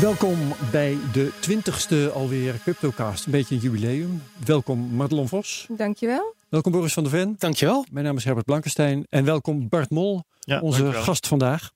Welkom bij de twintigste alweer CryptoCast. Een beetje een jubileum. Welkom Madelon Vos. Dankjewel. Welkom Boris van der Ven. Dankjewel. Mijn naam is Herbert Blankenstein. En welkom Bart Mol, Ja, onze dankjewel. gast vandaag.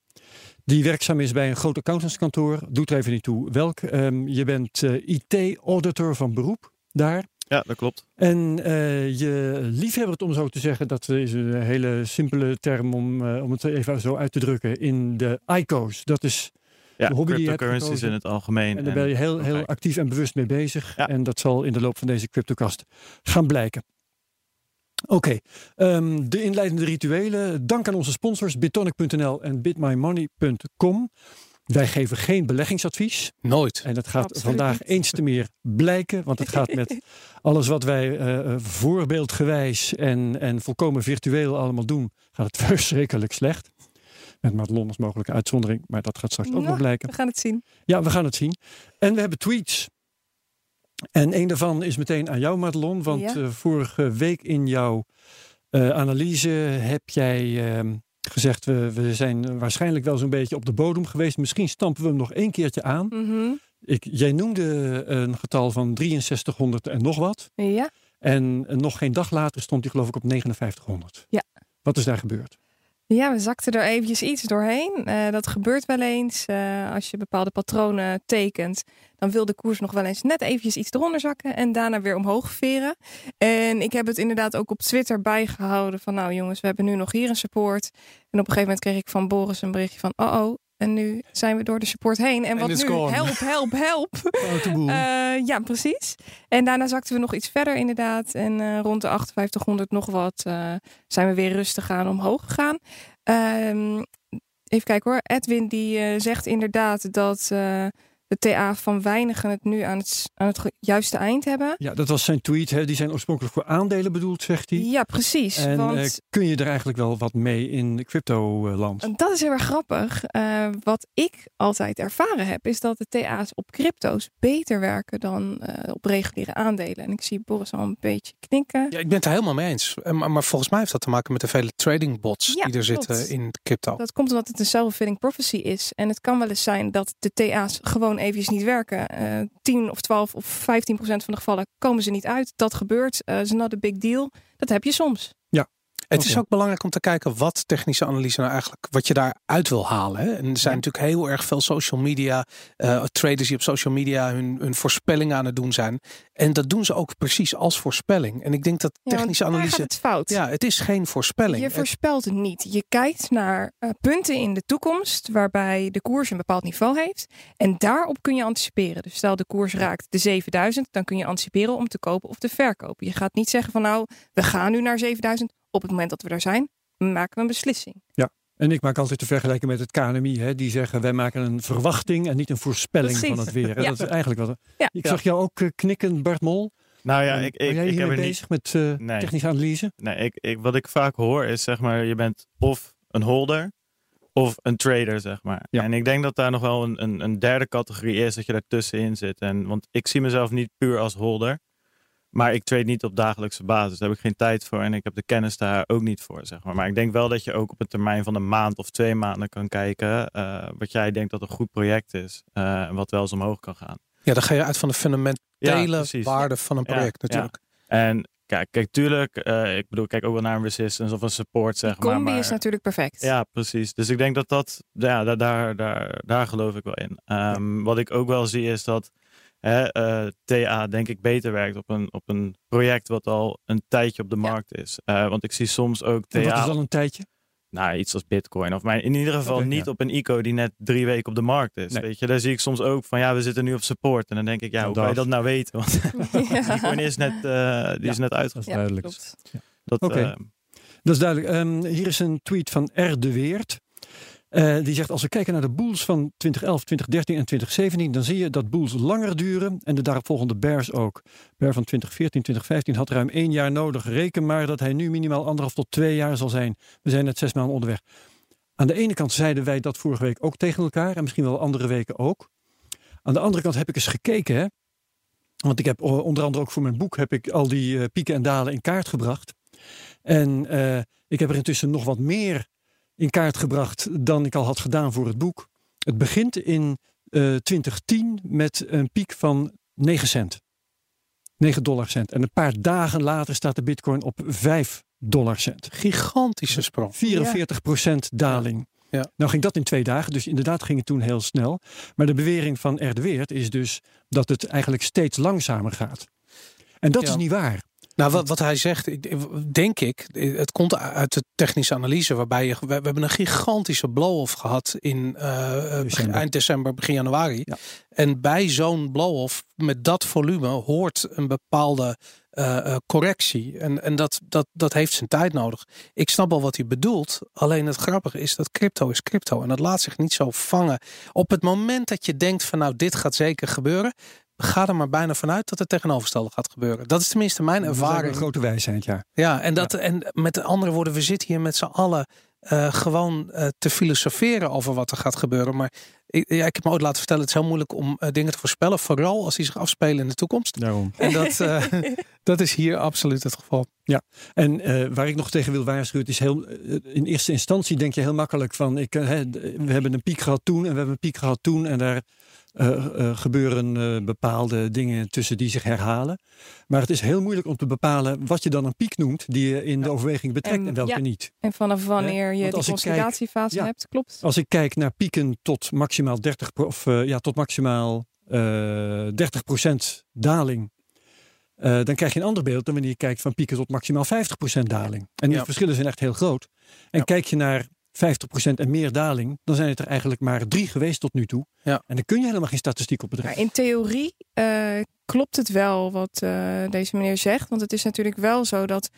Die werkzaam is bij een groot accountantskantoor. Doet er even niet toe welk. Ehm, je bent eh, IT-auditor van beroep daar. Ja, dat klopt. En eh, je liefhebber het om zo te zeggen, dat is een hele simpele term om, eh, om het even zo uit te drukken, in de ICO's. Dat is Ja, De hobby die je cryptocurrencies in het algemeen. En daar ben je heel, heel actief en bewust mee bezig. Ja. En dat zal in de loop van deze CryptoCast gaan blijken. Oké, ehm, de inleidende rituelen. Dank aan onze sponsors bitonic.nl en bitmymoney.com. Wij geven geen beleggingsadvies. Nooit. En dat gaat Absoluut vandaag niet. eens te meer blijken. Want het gaat met alles wat wij eh, eh, voorbeeldgewijs en, en volkomen virtueel allemaal doen, gaat het verschrikkelijk slecht. Met Madelon als mogelijke uitzondering, maar dat gaat straks ook nog Nou, blijken. We gaan het zien. Ja, we gaan het zien. En we hebben tweets. En een daarvan is meteen aan jou, Madelon. Want Ja. eh, vorige week in jouw eh, analyse heb jij ehm, gezegd... We, we zijn waarschijnlijk wel zo'n beetje op de bodem geweest. Misschien stampen we hem nog één keertje aan. Mhm. Ik, jij noemde een getal van 6300 en nog wat. Ja. En nog geen dag later stond hij geloof ik op 5900. Ja. Wat is daar gebeurd? Ja, we zakten er eventjes iets doorheen. Eh, dat gebeurt wel eens. Eh, als je bepaalde patronen tekent, dan wil de koers nog wel eens net eventjes iets eronder zakken en daarna weer omhoog veren. En ik heb het inderdaad ook op Twitter bijgehouden van nou jongens, we hebben nu nog hier een support. En op een gegeven moment kreeg ik van Boris een berichtje van oh oh. En nu zijn we door de support heen. En wat nu? gone. Help, help, help. Eh, ja, precies. En daarna zakten we nog iets verder inderdaad. En eh, rond de 5800 nog wat eh, zijn we weer rustig aan omhoog gegaan. Ehm, even kijken hoor. Edwin die zegt inderdaad dat de TA van Weinigen het nu aan het, aan het juiste eind hebben. ja, dat was zijn tweet. Hè. Die zijn oorspronkelijk voor aandelen bedoeld, zegt hij. Ja, precies. En want eh, kun je er eigenlijk wel wat mee in crypto-land? En Dat is heel erg grappig. Eh, wat ik altijd ervaren heb, is dat de TA's op crypto's beter werken dan eh, op reguliere aandelen. En ik zie Boris al een beetje knikken. Ja, ik ben het er helemaal mee eens. Maar, maar volgens mij heeft dat te maken met de vele trading bots Ja, die er klopt. zitten in crypto. Dat komt omdat het een self-fulfilling prophecy is. En het kan wel eens zijn dat de TA's gewoon eventjes niet werken. Eh 10 of 12 of 15 procent van de gevallen komen ze niet uit. Dat gebeurt. Eh is not a big deal. Dat heb je soms. Het is ook belangrijk om te kijken wat technische analyse nou eigenlijk, wat je daaruit wil halen. Hè? En er zijn Ja. natuurlijk heel erg veel social media, eh, traders die op social media hun, hun voorspellingen aan het doen zijn. En dat doen ze ook precies als voorspelling. En ik denk dat Ja, technische daar analyse, het fout. ja, het is geen voorspelling. Je voorspelt het niet. Je kijkt naar eh, punten in de toekomst waarbij de koers een bepaald niveau heeft. En daarop kun je anticiperen. Dus stel de koers raakt de 7000, dan kun je anticiperen om te kopen of te verkopen. Je gaat niet zeggen van nou, we gaan nu naar 7000. Op het moment dat we daar zijn, maken we een beslissing. En ik maak altijd de vergelijking met het KNMI. Hè. Die zeggen wij maken een verwachting en niet een voorspelling Precies. van het weer. Hè. Ja. Dat is eigenlijk wat. Ja. Ik zag jou ook eh, knikken, Bart Mol. Nou ja, En ik, ben ik, jij ik heb er niet. bezig met eh, Nee. technische analyse? Nee, ik, ik, wat ik vaak hoor is zeg maar, je bent of een holder of een trader, zeg maar. Ja. En ik denk dat daar nog wel een, een, een derde categorie is dat je daartussenin zit. En, want ik zie mezelf niet puur als holder. Maar ik trade niet op dagelijkse basis. Daar heb ik geen tijd voor en ik heb de kennis daar ook niet voor. Zeg maar. maar ik denk wel dat je ook op een termijn van een maand of twee maanden kan kijken. eh, wat jij denkt dat een goed project is. eh, en wat wel eens omhoog kan gaan. ja, dan ga je uit van de fundamentele precies. waarde van een project ja. natuurlijk. En kijk, kijk tuurlijk. eh, ik bedoel, kijk ook wel naar een resistance of een support, zeg Die maar. combi maar is natuurlijk perfect. Ja, precies. Dus ik denk dat dat, ja, daar, daar, daar, daar geloof ik wel in. Ehm, Wat ik ook wel zie is dat hè, eh, TA denk ik beter werkt op een, op een project wat al een tijdje op de Ja. markt is. Eh, want ik zie soms ook En wat is TA, dan een tijdje? nou iets als Bitcoin. Of maar in ieder geval niet ja. op een ICO die net drie weken op de markt is. Nee. Weet je, daar zie ik soms ook van ja, we zitten nu op support. En dan denk ik, ja, hoe kan je dat nou weten? Want Bitcoin is net, eh, die is net klopt. Dat, eh, Dat is duidelijk. Ehm, hier is een tweet van R. de Weert. Eh, die zegt, als we kijken naar de boels van 2011, 2013 en 2017, dan zie je dat boels langer duren en de daaropvolgende bears ook. Bear van 2014, 2015 had ruim één jaar nodig. Reken maar dat hij nu minimaal anderhalf tot twee jaar zal zijn. We zijn net zes maanden onderweg. Aan de ene kant zeiden wij dat vorige week ook tegen elkaar en misschien wel andere weken ook. Aan de andere kant heb ik eens gekeken, hè. Want ik heb onder andere ook voor mijn boek heb ik al die eh, pieken en dalen in kaart gebracht. En eh, ik heb er intussen nog wat meer in kaart gebracht dan ik al had gedaan voor het boek. Het begint in eh, 2010 met een piek van 9 cent. 9 dollar cent. En een paar dagen later staat de bitcoin op 5 dollar cent. Gigantische sprong. 44% daling. Ja. Nou ging dat in twee dagen, dus inderdaad ging het toen heel snel. Maar de bewering van R. de Weert is dus dat het eigenlijk steeds langzamer gaat. En dat Ja. is niet waar. Nou, wat, wat hij zegt, ik- denk ik, het komt uit de technische analyse, waarbij je, we, we hebben een gigantische blow-off gehad in eh, eh, December. eind december, begin januari. Ja. En bij zo'n blow-off met dat volume hoort een bepaalde eh, correctie. En, en dat, dat, dat heeft zijn tijd nodig. Ik snap wel wat hij bedoelt. Alleen het grappige is dat crypto is crypto. En dat laat zich niet zo vangen. Op het moment dat je denkt van nou, dit gaat zeker gebeuren. Ga er maar bijna vanuit dat het tegenovergestelde gaat gebeuren. Dat is tenminste mijn Dat ervaring. een grote wijsheid, ja. Ja, en, dat, en met andere woorden, we zitten hier met z'n allen eh, gewoon eh, te filosoferen over wat er gaat gebeuren. Maar ik, ja, ik heb me ooit laten vertellen, het is heel moeilijk om eh, dingen te voorspellen. Vooral als die zich afspelen in de toekomst. Daarom. En dat, dat is hier absoluut het geval. En eh, waar ik nog tegen wil waarschuwen, is heel, in eerste instantie denk je heel makkelijk van, ik, hè, we hebben een piek gehad toen en we hebben een piek gehad toen en daar gebeuren eh, bepaalde dingen tussen die zich herhalen. Maar het is heel moeilijk om te bepalen wat je dan een piek noemt die je in de overweging betrekt en, En, welke ja. niet. En vanaf wanneer je kijk- consolidatiefase hebt, klopt. Als ik kijk naar pieken tot maximaal 30 pro- of eh, ja, tot maximaal eh 30% daling. eh, dan krijg je een ander beeld dan wanneer je kijkt van pieken tot maximaal 50% daling. En die Ja. verschillen zijn echt heel groot. En Ja. kijk je naar 50% en meer daling, dan zijn het er eigenlijk maar drie geweest tot nu toe. Ja. En dan kun je helemaal geen statistiek op Maar bedrijven. in theorie eh, klopt het wel wat eh, deze meneer zegt. Want het is natuurlijk wel zo dat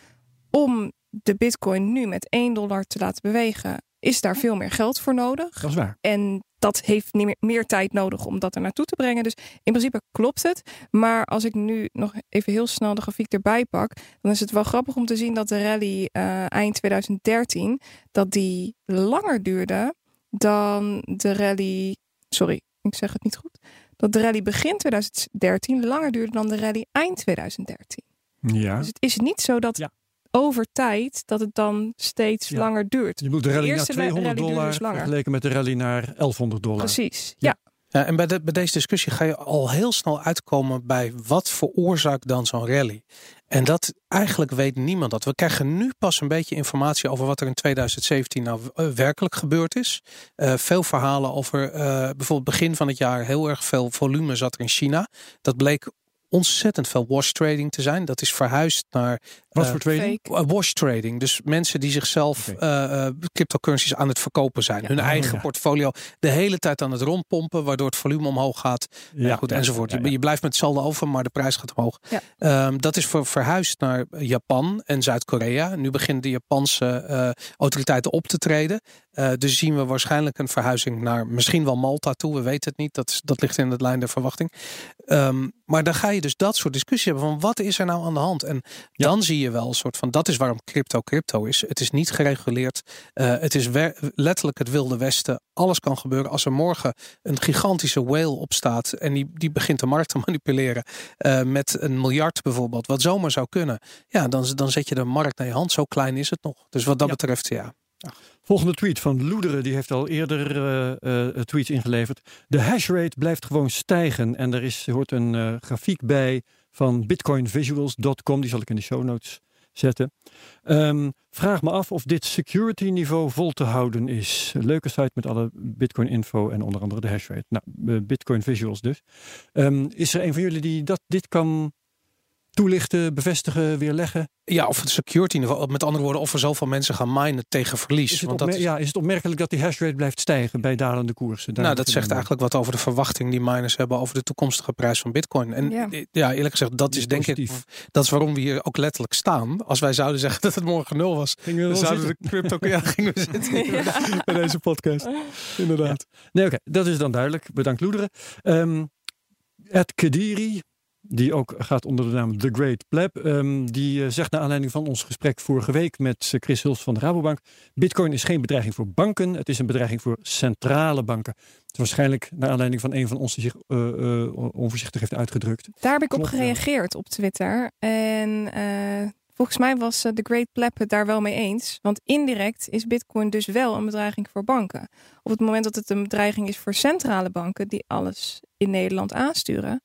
om de bitcoin nu met 1 dollar te laten bewegen, is daar veel meer geld voor nodig. Dat is waar. En dat heeft niet meer, meer tijd nodig om dat er naartoe te brengen. Dus in principe klopt het. Maar als ik nu nog even heel snel de grafiek erbij pak, dan is het wel grappig om te zien dat de rally eh, eind 2013, dat die langer duurde dan de rally. Sorry, ik zeg het niet goed. Dat de rally begin 2013 langer duurde dan de rally eind 2013. Ja. Dus het is niet zo dat Ja. Over tijd dat het dan steeds Ja. langer duurt. Je moet de rally naar eerste 200 rally duurde dollar dus langer. vergeleken met de rally naar 1100 dollar. Precies. Ja. Ja. Ja, en bij, de, bij deze discussie ga je al heel snel uitkomen bij wat veroorzaakt dan zo'n rally. En dat eigenlijk weet niemand dat. We krijgen nu pas een beetje informatie over wat er in 2017 nou eh, werkelijk gebeurd is. Eh, veel verhalen over eh, bijvoorbeeld begin van het jaar heel erg veel volume zat er in China. Dat bleek ontzettend veel wash trading te zijn. Dat is verhuisd naar Wat eh, voor trading? Fake. Uh, Wash trading. Dus mensen die zichzelf Oké. eh, eh, cryptocurrencies aan het verkopen zijn. Ja. Hun Oh, eigen ja. portfolio de hele tijd aan het rondpompen. Waardoor het volume omhoog gaat. Ja, goed, ja, enzovoort. ja, Je- ja. Je, blijft met hetzelfde over, maar de prijs gaat omhoog. Ja. Ehm, dat is ver- verhuisd naar Japan en Zuid-Korea. Nu beginnen de Japanse eh, autoriteiten op te treden. Eh, dus zien we waarschijnlijk een verhuizing naar misschien wel Malta toe. We weten het niet. Dat, is, dat ligt in het lijn der verwachting. Ehm, maar dan ga je dus dat soort discussies hebben van wat is er nou aan de hand? En dan zie je wel een soort van dat is waarom crypto crypto is. Het is niet gereguleerd. Eh, het is letterlijk het wilde westen. Alles kan gebeuren. Als er morgen een gigantische whale opstaat en die, die begint de markt te manipuleren eh, met een miljard bijvoorbeeld, wat zomaar zou kunnen. Ja, dan, dan zet je de markt naar je hand. Zo klein is het nog. Dus wat dat Ja. betreft, ja. Volgende tweet van Loederen, die heeft al eerder eh, eh, tweets ingeleverd. De hashrate blijft gewoon stijgen en er is, hoort een grafiek bij van bitcoinvisuals.com, die zal ik in de show notes zetten. Ehm, vraag me af of dit security niveau vol te houden is. Leuke site met alle bitcoin info en onder andere de hashrate. Nou, bitcoin visuals dus. Ehm, is er een van jullie die dat, dit kan toelichten, bevestigen, weerleggen? Ja, of het security niveau, met andere woorden, of er zoveel mensen gaan minen tegen verlies. Want dat, ja, is het opmerkelijk dat die hashrate blijft stijgen bij dalende koersen? Daar nou, dat zegt eigenlijk wat over de verwachting die miners hebben over de toekomstige prijs van Bitcoin. En ja, Ja. eerlijk gezegd, dat is is denk ik, dat is waarom we hier ook letterlijk staan. Als wij zouden zeggen dat het morgen nul was, Gingen we dan zouden zitten? de crypto, ja, gingen we zitten Ja. bij deze podcast. Inderdaad. Nee, oké, dat is dan duidelijk. Bedankt Loederen. Ehm Ed Kediri, die ook gaat onder de naam The Great Pleb, ehm, die eh, zegt naar aanleiding van ons gesprek vorige week met eh, Chris Huls van de Rabobank: Bitcoin is geen bedreiging voor banken, het is een bedreiging voor centrale banken. Het is waarschijnlijk naar aanleiding van een van ons die zich eh, onvoorzichtig heeft uitgedrukt. Daar heb ik op gereageerd op Twitter. En Volgens mij was de Great Pleb het daar wel mee eens. Want indirect is Bitcoin dus wel een bedreiging voor banken. Op het moment dat het een bedreiging is voor centrale banken die alles in Nederland aansturen,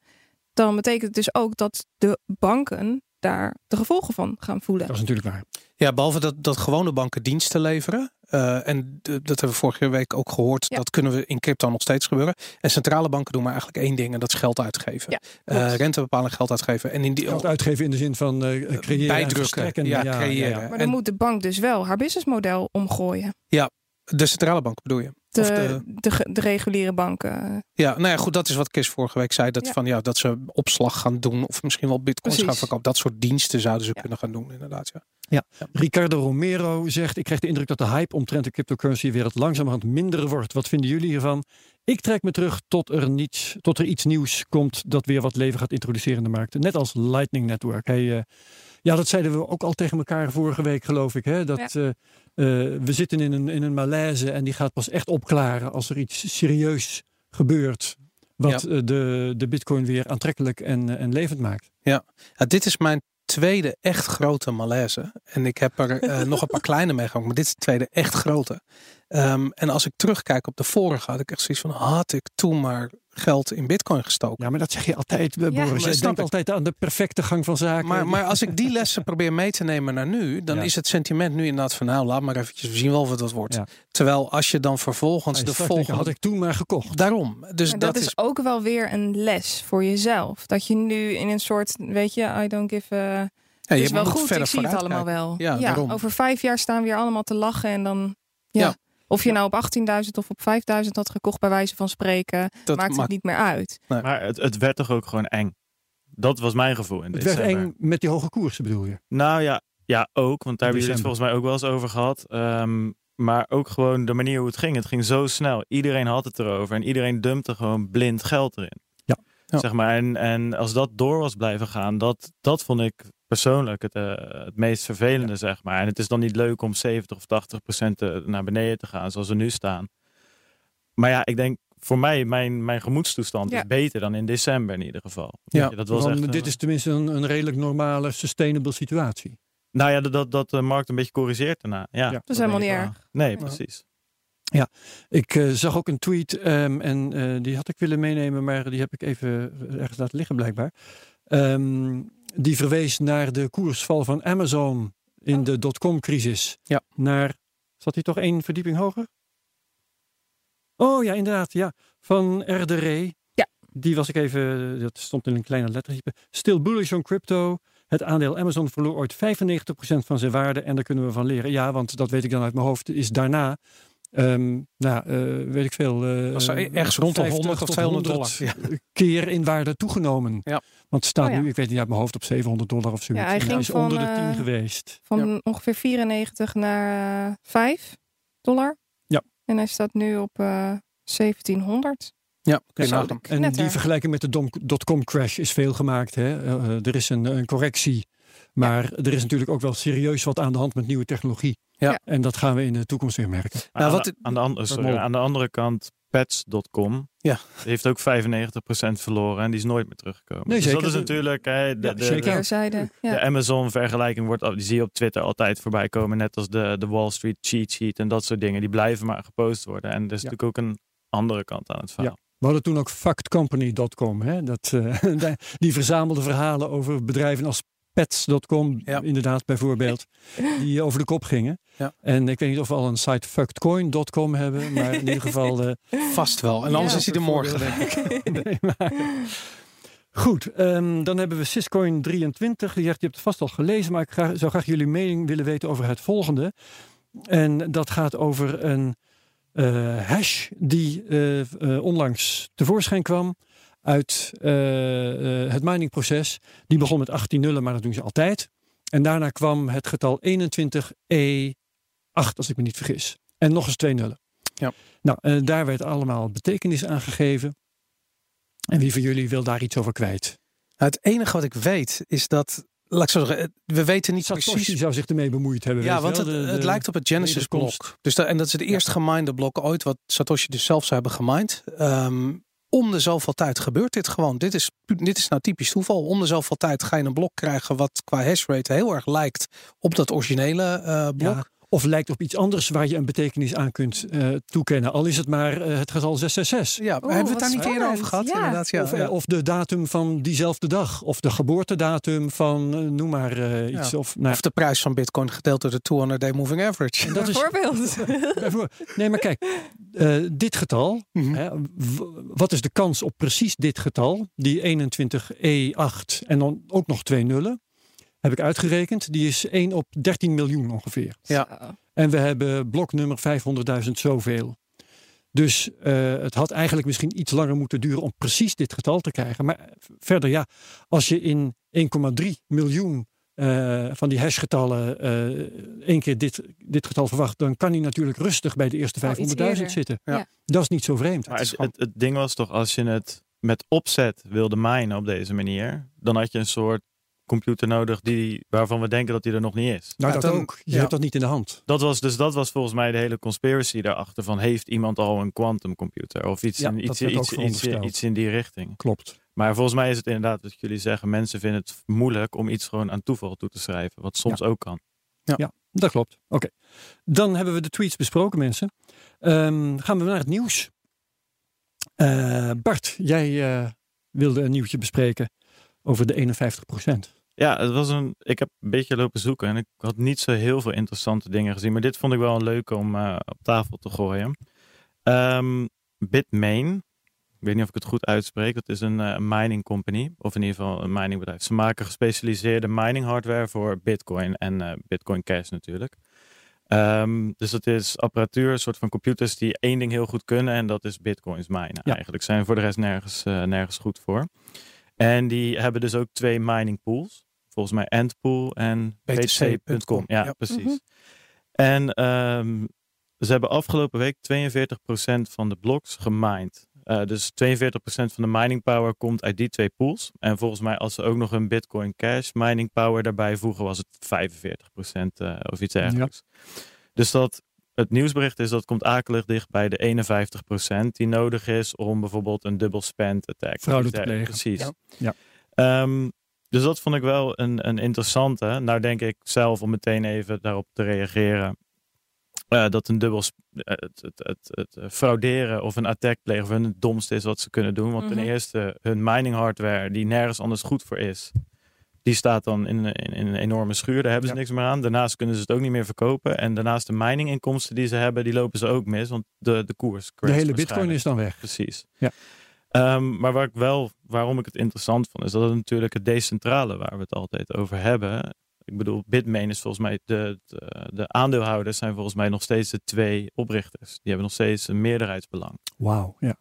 dan betekent het dus ook dat de banken daar de gevolgen van gaan voelen. Dat is natuurlijk waar. Ja, behalve dat, dat gewone banken diensten leveren. Uh, en dat hebben we vorige week ook gehoord. Ja. Dat kunnen we in crypto nog steeds gebeuren. En centrale banken doen maar eigenlijk één ding. En dat is geld uitgeven. Ja, Eh, rente bepalen, geld uitgeven. En in die Geld uitgeven in de zin van eh creëren en bijdrukken. verstrekken. Ja, creëren. Maar dan en- moet de bank dus wel haar businessmodel omgooien. de centrale bank bedoel je? De, de... de- ge- de reguliere banken. Ja, nou ja, goed, dat is wat Chris vorige week zei. Dat, Ja. van, ja, dat ze opslag gaan doen of misschien wel bitcoins Precies. gaan verkopen. Dat soort diensten zouden ze Ja. kunnen gaan doen, inderdaad. Ja. Ricardo Romero zegt: Ik krijg de indruk dat de hype omtrent de cryptocurrency wereld langzamerhand minder wordt. Wat vinden jullie hiervan? Ik trek me terug tot er, niets, tot er iets nieuws komt dat weer wat leven gaat introduceren in de markt. Net als Lightning Network. Hey, eh, ja, dat zeiden we ook al tegen elkaar vorige week, geloof ik. Hè? Dat eh, eh, we zitten in een, in een malaise en die gaat pas echt opklaren als er iets serieus gebeurt. Wat eh, de, de Bitcoin weer aantrekkelijk en, en levend maakt. Ja, dit is mijn tweede echt grote malaise. En ik heb er nog een paar kleine meegemaakt, maar dit is de tweede echt grote. Ehm, en als ik terugkijk op de vorige, had ik echt zoiets van: had ik toen maar geld in Bitcoin gestoken. Ja, maar dat zeg je altijd, Ja. Boris. Je denkt altijd aan de perfecte gang van zaken. Maar, maar als ik die lessen probeer mee te nemen naar nu, dan Ja. is het sentiment nu inderdaad van nou, laat maar eventjes, we zien wel wat dat wordt. Ja. Terwijl als je dan vervolgens de denken, volgende... had ik toen maar gekocht. Daarom. Dus dat, dat, is ook wel weer een les voor jezelf. Dat je nu in een soort, weet je, I don't give a... Het je is wel goed, ik verder zie het allemaal kijken. wel. Ja, daarom. over vijf jaar staan we weer allemaal te lachen en dan... Ja. Of je nou op 18.000 of op 5.000 had gekocht bij wijze van spreken, Dat maakt het niet meer uit. Maar het, het werd toch ook gewoon eng. Dat was mijn gevoel in Het werd december. eng met die hoge koersen, bedoel je? Nou ja, ja, ook. Want daar hebben jullie het volgens mij ook wel eens over gehad. Ehm, maar ook gewoon de manier hoe het ging. Het ging zo snel. Iedereen had het erover. En iedereen dumpte gewoon blind geld erin. Ja. Ja. Zeg maar. En, en als dat door was blijven gaan, dat, dat vond ik persoonlijk het, eh, het meest vervelende, zeg maar. En het is dan niet leuk om 70 of 80 procent eh, naar beneden te gaan, zoals we nu staan. Maar ja, ik denk voor mij, mijn, mijn gemoedstoestand Ja. is beter dan in december in ieder geval. Ja. Dat was Want echt, eh, dit is tenminste een, een redelijk normale, sustainable situatie. Nou ja, dat, dat, dat de markt een beetje corrigeert daarna. Ja, Dat is helemaal ik niet wel. erg. Nee, Ja. precies. Ik eh, zag ook een tweet en en eh, die had ik willen meenemen, maar die heb ik even ergens laten liggen blijkbaar. Ehm, die verwees naar de koersval van Amazon in Oh. de dotcom-crisis. Ja. Naar, zat hij toch één verdieping hoger? Oh ja, inderdaad, ja. Van RDR. Ja. Die was ik even, dat stond in een kleine lettertype. Still bullish on crypto. Het aandeel Amazon verloor ooit 95% van zijn waarde en daar kunnen we van leren. Ja, want dat weet ik dan uit mijn hoofd, is daarna, ehm, nou, eh, weet ik veel. eh, Was er ergens rond de 50 100 of tot 200 100 keer in waarde toegenomen. Ja. Want het staat Oh ja. nu, ik weet niet uit mijn hoofd, op 700 dollar of zoiets. Ja, hij ging is van, onder de 10 eh, geweest. Van ongeveer 94 naar eh 5 dollar. Ja. En hij staat nu op eh 1700. Ja, je Zo, nagaan. En die vergelijking met de dotcom crash is veel gemaakt. Hè? Er is een, een correctie. Maar er is natuurlijk ook wel serieus wat aan de hand met nieuwe technologie. Ja. En dat gaan we in de toekomst weer merken. Maar Nou, aan, wat de, aan, de andere, sorry, mogelijk. aan de andere kant, pets.com Ja. heeft ook 95% verloren en die is nooit meer teruggekomen. Nee, dus zeker. dat is natuurlijk hè, de, Ja, de, zeker. de. Ja. de Amazon-vergelijking wordt, die zie je op Twitter altijd voorbij komen, net als de, de Wall Street cheat sheet en dat soort dingen. Die blijven maar gepost worden. En er is Ja. natuurlijk ook een andere kant aan het verhaal. We hadden toen ook factcompany.com. Hè? Dat, eh, die verzamelde verhalen over bedrijven als pets.com, Ja. inderdaad bijvoorbeeld, die over de kop gingen. Ja. En ik weet niet of we al een site fuckedcoin.com hebben, maar in ieder geval... eh, Vast wel. En anders Ja. is hij er morgen, denk ik. nee, maar- Goed, ehm, dan hebben we Syscoin 23. Die zegt, je hebt het vast al gelezen, maar ik ga, zou graag jullie mening willen weten over het volgende. En dat gaat over een eh, hash die eh, onlangs tevoorschijn kwam uit eh, eh, het miningproces. Die begon met 18 nullen, maar dat doen ze altijd. En daarna kwam het getal 21E8, als ik me niet vergis. En nog eens twee nullen. Ja. Nou, eh, daar werd allemaal betekenis aan gegeven. En wie van jullie wil daar iets over kwijt? Het enige wat ik weet is dat, laat ik zo zeggen, we weten niet Satoshi precies. zou zich ermee bemoeid hebben. Ja, want wel, het, de- het de- lijkt op het Genesis wederkomst. blok. Dus dat, en dat is het eerst geminde blok ooit wat Satoshi dus zelf zou hebben gemined. Ehm, om de zoveel tijd gebeurt dit gewoon. Dit is, dit is nou typisch toeval. Om de zoveel tijd ga je een blok krijgen wat qua hashrate heel erg lijkt op dat originele eh, blok. Of lijkt op iets anders waar je een betekenis aan kunt eh, toekennen. Al is het maar eh, het getal 666. Ja, Oeh, hebben we het daar wat niet eerder over gehad? Ja. Inderdaad, ja. Of, eh, ja. of de datum van diezelfde dag. Of de geboortedatum van, noem maar eh, iets. Ja. Of, nou, Of de prijs van bitcoin gedeeld door de 200-day moving average. dat is Bijvoorbeeld. Nee, maar kijk, eh, dit getal. Mhm. Hè, wat is de kans op precies dit getal? Die 21E8 en dan ook nog twee nullen. Heb ik uitgerekend. Die is 1 op 13 miljoen ongeveer. Ja. En we hebben bloknummer 500.000 zoveel. Dus eh, het had eigenlijk misschien iets langer moeten duren om precies dit getal te krijgen. Maar verder ja, als je in 1,3 miljoen eh, van die hashgetallen eh één keer dit, dit getal verwacht, dan kan hij natuurlijk rustig bij de eerste Oh, iets 500.000 eerder. zitten. Ja. Dat is niet zo vreemd. Maar het, gewoon- het, het ding was toch, als je het met opzet wilde minen op deze manier, dan had je een soort computer nodig die, waarvan we denken dat die er nog niet is. Nou, Ja, dat dan- ook. Je ja. hebt dat niet in de hand. Dat was, dus dat was volgens mij de hele conspiracy daarachter van heeft iemand al een quantum computer of iets, Ja, in, iets, iets, iets, in die richting. Klopt. Maar volgens mij is het inderdaad wat jullie zeggen, mensen vinden het moeilijk om iets gewoon aan toeval toe te schrijven, wat soms ook kan. Dat klopt. Oké. Dan hebben we de tweets besproken, mensen. Ehm, gaan we naar het nieuws. Eh, Bart, jij eh, wilde een nieuwtje bespreken over de 51 Ja, het was een, ik heb een beetje lopen zoeken en ik had niet zo heel veel interessante dingen gezien. Maar dit vond ik wel een leuke om eh, op tafel te gooien. Ehm Bitmain, ik weet niet of ik het goed uitspreek. Dat is een eh, mining company, of in ieder geval een miningbedrijf. Ze maken gespecialiseerde mining hardware voor Bitcoin en eh, Bitcoin Cash natuurlijk. Ehm, dus dat is apparatuur, een soort van computers die één ding heel goed kunnen en dat is Bitcoins minen. Ja. Eigenlijk zijn voor de rest nergens, nergens goed voor. En die hebben dus ook twee mining pools. Volgens mij Endpool en BTC.com. Ja, Ja. precies. Mhm. En ehm, ze hebben afgelopen week 42% van de blocks gemined. Eh, dus 42% van de mining power komt uit die twee pools. En volgens mij als ze ook nog een Bitcoin Cash mining power daarbij voegen, was het 45% eh, of iets dergelijks. Dus dat het nieuwsbericht is dat komt akelig dicht bij de 51% die nodig is om bijvoorbeeld een double spend attack Fraude te plegen. Precies. Ja. Ehm, dus dat vond ik wel een, een interessante. Nou denk ik zelf om meteen even daarop te reageren. eh, dat een dubbel eh, het, het, het, het eh, frauderen of een attack plegen hun het domste is wat ze kunnen doen. Want Mhm. ten eerste hun mining hardware die nergens anders goed voor is. Die staat dan in, in, in een enorme schuur. Daar hebben ze Ja. niks meer aan. Daarnaast kunnen ze het ook niet meer verkopen. En daarnaast de mininginkomsten die ze hebben, die lopen ze ook mis. Want de, de koers De hele bitcoin is dan weg. Precies. Ja. Ehm, maar waar ik wel, waarom ik het interessant vond, is dat het natuurlijk het decentrale waar we het altijd over hebben. Ik bedoel, Bitmain is volgens mij, de, de, de aandeelhouders zijn volgens mij nog steeds de twee oprichters. Die hebben nog steeds een meerderheidsbelang. Wauw. Ja.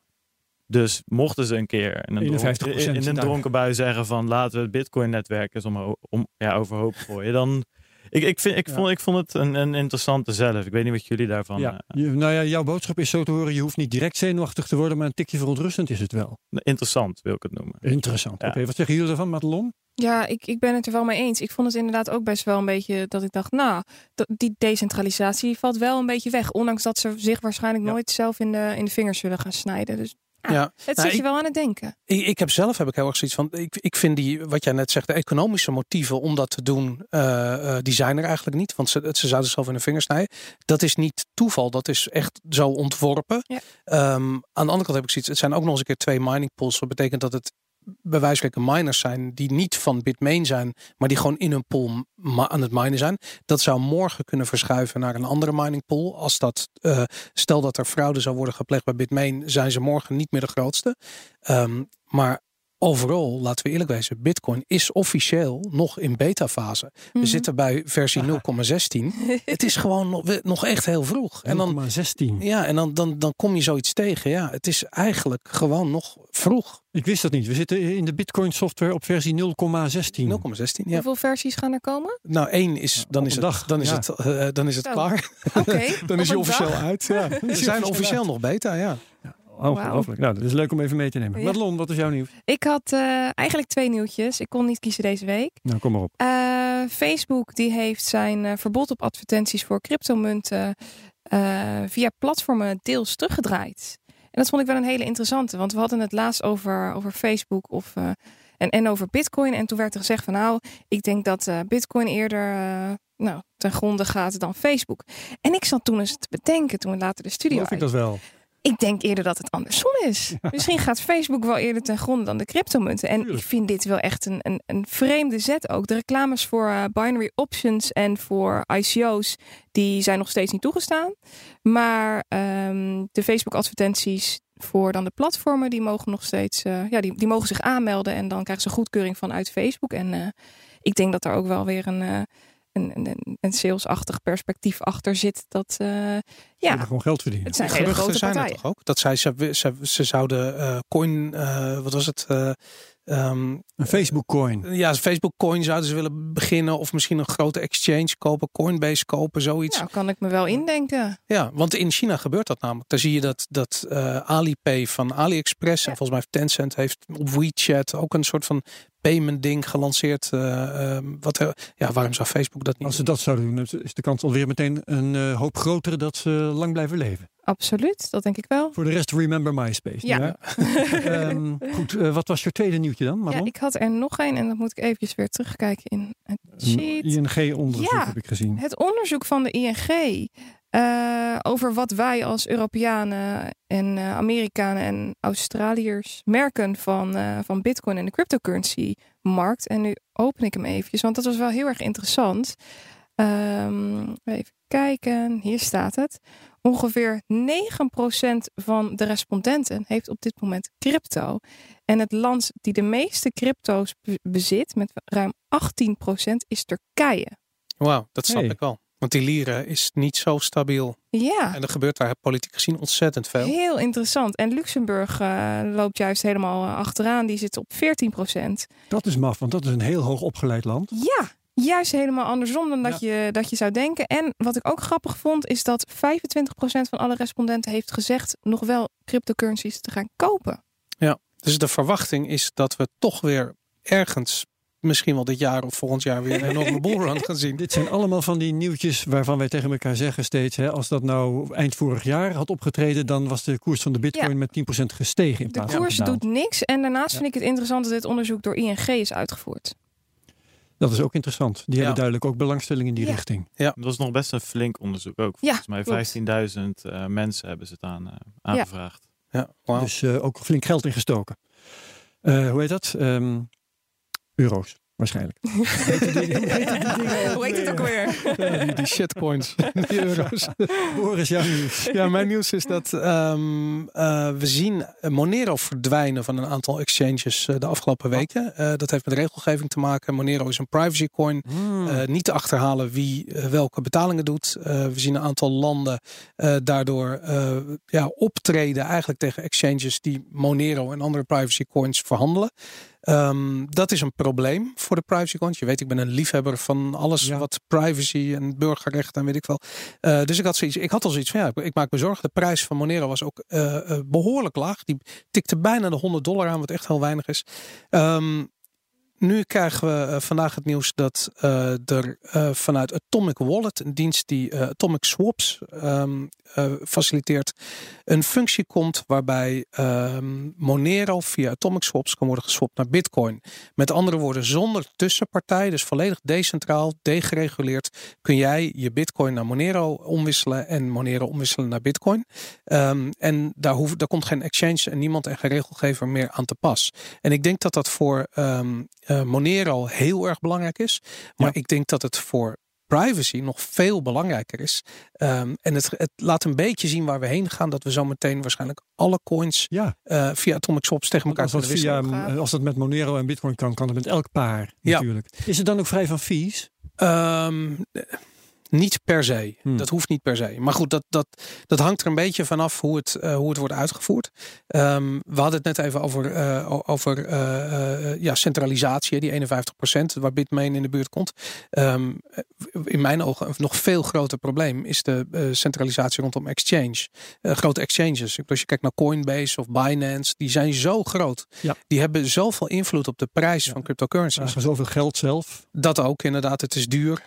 Dus mochten ze een keer in een, 51% dronken, in, in een daar. dronken bui zeggen van laten we het Bitcoin-netwerk eens om, om, ja, overhoop gooien, dan. Ik, ik, vind, ik, Ja. vond, ik vond het een, een interessante zelf. Ik weet niet wat jullie daarvan. ja. eh, Je- nou ja, jouw boodschap is zo te horen. Je hoeft niet direct zenuwachtig te worden, maar een tikje verontrustend is het wel. interessant wil ik het noemen. Interessant. Ja. Oké, wat zeggen jullie ervan, Madelon? Ja, ik, ik ben het er wel mee eens. Ik vond het inderdaad ook best wel een beetje dat ik dacht, nou, die decentralisatie valt wel een beetje weg. Ondanks dat ze zich waarschijnlijk Ja. nooit zelf in de, in de vingers zullen gaan snijden. Dus Ja. Ja. het Nou, zet je wel aan het denken. Ik, ik heb zelf heb ik heel erg zoiets van. Ik, ik vind die, wat jij net zegt, de economische motieven om dat te doen, eh, eh, die zijn er eigenlijk niet. Want ze, ze zouden zelf in de vingers snijden. Dat is niet toeval, dat is echt zo ontworpen. Ja. Ehm, aan de andere kant heb ik zoiets. Het zijn ook nog eens een keer twee mining pools. Wat betekent dat het spreken miners zijn die niet van Bitmain zijn, maar die gewoon in hun pool aan het minen zijn. Dat zou morgen kunnen verschuiven naar een andere mining pool. Als dat, eh, stel dat er fraude zou worden gepleegd bij Bitmain, zijn ze morgen niet meer de grootste. Ehm, maar overal, laten we eerlijk wezen, Bitcoin is officieel nog in beta-fase. We Mhm. zitten bij versie 0,16. Het is gewoon nog, echt heel vroeg. En dan, 0,16. ja, en dan, dan, dan kom je zoiets tegen. Ja, het is eigenlijk gewoon nog vroeg. Ik wist dat niet. We zitten in de Bitcoin software op versie 0,16. 0,16. Ja. Hoeveel versies gaan er komen? Nou, één is, dan op is het, dag, dan is ja. het, dan is het klaar. Oké. Dan op is hij een officieel dag. uit. Ja. We zijn officieel nog beta, ja. Ongelooflijk. Nou, dat is leuk om even mee te nemen. Ja. Madelon, wat is jouw nieuws? Ik had eh, eigenlijk twee nieuwtjes. Ik kon niet kiezen deze week. Nou, kom maar op. Eh, Facebook die heeft zijn eh, verbod op advertenties voor cryptomunten via platformen deels teruggedraaid. dat vond ik wel een hele interessante. Want we hadden het laatst over, over Facebook of, en, en over Bitcoin. En toen werd er gezegd van nou, ik denk dat Bitcoin eerder nou, ten gronde gaat dan Facebook. En ik zat toen eens te bedenken, toen we later de studio. Geloof ik dat wel? Ik denk eerder dat het andersom is. Misschien gaat Facebook wel eerder ten gronde dan de cryptomunten. En ik vind dit wel echt een, een, een vreemde zet ook. De reclames voor uh, binary options en voor ICO's, die zijn nog steeds niet toegestaan. Maar um, de Facebook advertenties voor dan de platformen, die mogen nog steeds, uh, ja, die, die mogen zich aanmelden. En dan krijgen ze goedkeuring vanuit Facebook. En uh, ik denk dat er ook wel weer een een, een, een salesachtig perspectief achter zit. Dat uh, ja, gewoon geld verdienen. Het zijn hele grote zijn partijen. er toch ook? Dat zij ze, ze, ze zouden uh, coin, uh, wat was het? Um, een Facebook coin. Ja, Facebook coin zouden ze willen beginnen. Of misschien een grote exchange kopen. Coinbase kopen, zoiets. Nou, kan ik me wel indenken. Ja, want in China gebeurt dat namelijk. Daar zie je dat, dat uh, Alipay van AliExpress. Ja. En volgens mij heeft Tencent heeft op WeChat ook een soort van payment ding gelanceerd. Uh, uh, wat, ja, waarom zou Facebook dat niet Als ze dat zouden doen, is de kans alweer meteen een uh, hoop groter dat ze lang blijven leven. Absoluut, dat denk ik wel. Voor de rest, remember MySpace. Ja. ja? um, goed, uh, wat was je tweede nieuwtje dan? Maron? Ja, ik had er nog een en dan moet ik eventjes weer terugkijken in het sheet. ING-onderzoek ja, heb ik gezien. Het onderzoek van de ING uh, over wat wij als Europeanen en uh, Amerikanen en Australiërs merken van, uh, van Bitcoin en de cryptocurrency-markt. En nu open ik hem eventjes, want dat was wel heel erg interessant. Um, even kijken, hier staat het. Ongeveer 9% van de respondenten heeft op dit moment crypto. En het land die de meeste crypto's bezit, met ruim 18%, is Turkije. Wauw, dat snap Hey. ik wel. Want die lira is niet zo stabiel. Ja, En er gebeurt daar politiek gezien ontzettend veel. heel interessant. En Luxemburg uh, loopt juist helemaal uh, achteraan. Die zit op 14%. Dat is maf, want dat is een heel hoog opgeleid land. Ja, juist helemaal andersom dan dat, je, dat je zou denken. En wat ik ook grappig vond, is dat 25% van alle respondenten heeft gezegd nog wel cryptocurrencies te gaan kopen. Ja, dus de verwachting is dat we toch weer ergens, misschien wel dit jaar of volgend jaar, weer een enorme bullrun gaan zien. Dit zijn allemaal van die nieuwtjes waarvan wij tegen elkaar zeggen steeds, hè, als dat nou eind vorig jaar had opgetreden, dan was de koers van de bitcoin Ja. met 10% gestegen in De plaats van koers doet niks. En daarnaast Ja. vind ik het interessant dat dit onderzoek door ING is uitgevoerd. Dat is ook interessant. Die Ja. hebben duidelijk ook belangstelling in die Ja. richting. Dat was nog best een flink onderzoek ook. Ja, Volgens mij klopt. 15.000 uh, mensen hebben ze het aan, uh, aangevraagd. Ja, wauw. Dus uh, ook flink geld ingestoken. Uh, hoe heet dat? Um, euro's. Waarschijnlijk. Hoe heet het ook weer? Ja, die, die shitcoins, die euro's. Boris, jouw nieuws. Ja, mijn nieuws is dat um, uh, we zien Monero verdwijnen van een aantal exchanges uh, de afgelopen weken. Uh, dat heeft met regelgeving te maken. Monero is een privacy coin. Hmm. niet te achterhalen wie welke betalingen doet. we zien een aantal landen daardoor ja, optreden eigenlijk tegen exchanges die Monero en andere privacy coins verhandelen. Um, dat is een probleem voor de privacy coins. Je weet, ik ben een liefhebber van alles ja. wat privacy en burgerrechten en weet ik wel. Uh, dus ik had zoiets, ik had al zoiets van ja, ik, ik maak me zorgen. De prijs van Monero was ook uh, uh, behoorlijk laag. Die tikte bijna de 100 dollar aan, wat echt heel weinig is. Um, nu krijgen we uh, vandaag het nieuws dat uh, er uh, vanuit Atomic Wallet, een dienst die Atomic Swaps um, faciliteert, een functie komt waarbij um, Monero via Atomic Swaps kan worden geswapt naar Bitcoin. Met andere woorden, zonder tussenpartij, dus volledig decentraal, degereguleerd, kun jij je Bitcoin naar Monero omwisselen en Monero omwisselen naar Bitcoin. Um, en daar, hoeft, daar komt geen exchange en niemand en geen regelgever meer aan te pas. En ik denk dat dat voor uh, Monero heel erg belangrijk is. Maar ja. ik denk dat het voor privacy nog veel belangrijker is. Um, en het, het, laat een beetje zien waar we heen gaan. Dat we zo meteen waarschijnlijk alle coins ja. uh, via Atomic Swaps tegen elkaar als dat, via, als dat met Monero en Bitcoin kan, kan het met elk paar natuurlijk. Ja. Is het dan ook vrij van fees? Um, niet per se. Hmm. Dat hoeft niet per se. Maar goed, dat, dat, dat hangt er een beetje vanaf hoe het, uh, hoe het wordt uitgevoerd. Um, we hadden het net even over, uh, over uh, ja, centralisatie, die 51% waar Bitmain in de buurt komt. Um, in mijn ogen een nog veel groter probleem is de centralisatie rondom exchange. grote exchanges. Als je kijkt naar Coinbase of Binance, die zijn zo groot. Ja. Die hebben zoveel invloed op de prijs ja. van cryptocurrencies. Zoveel geld zelf. Dat ook, inderdaad. Het is duur.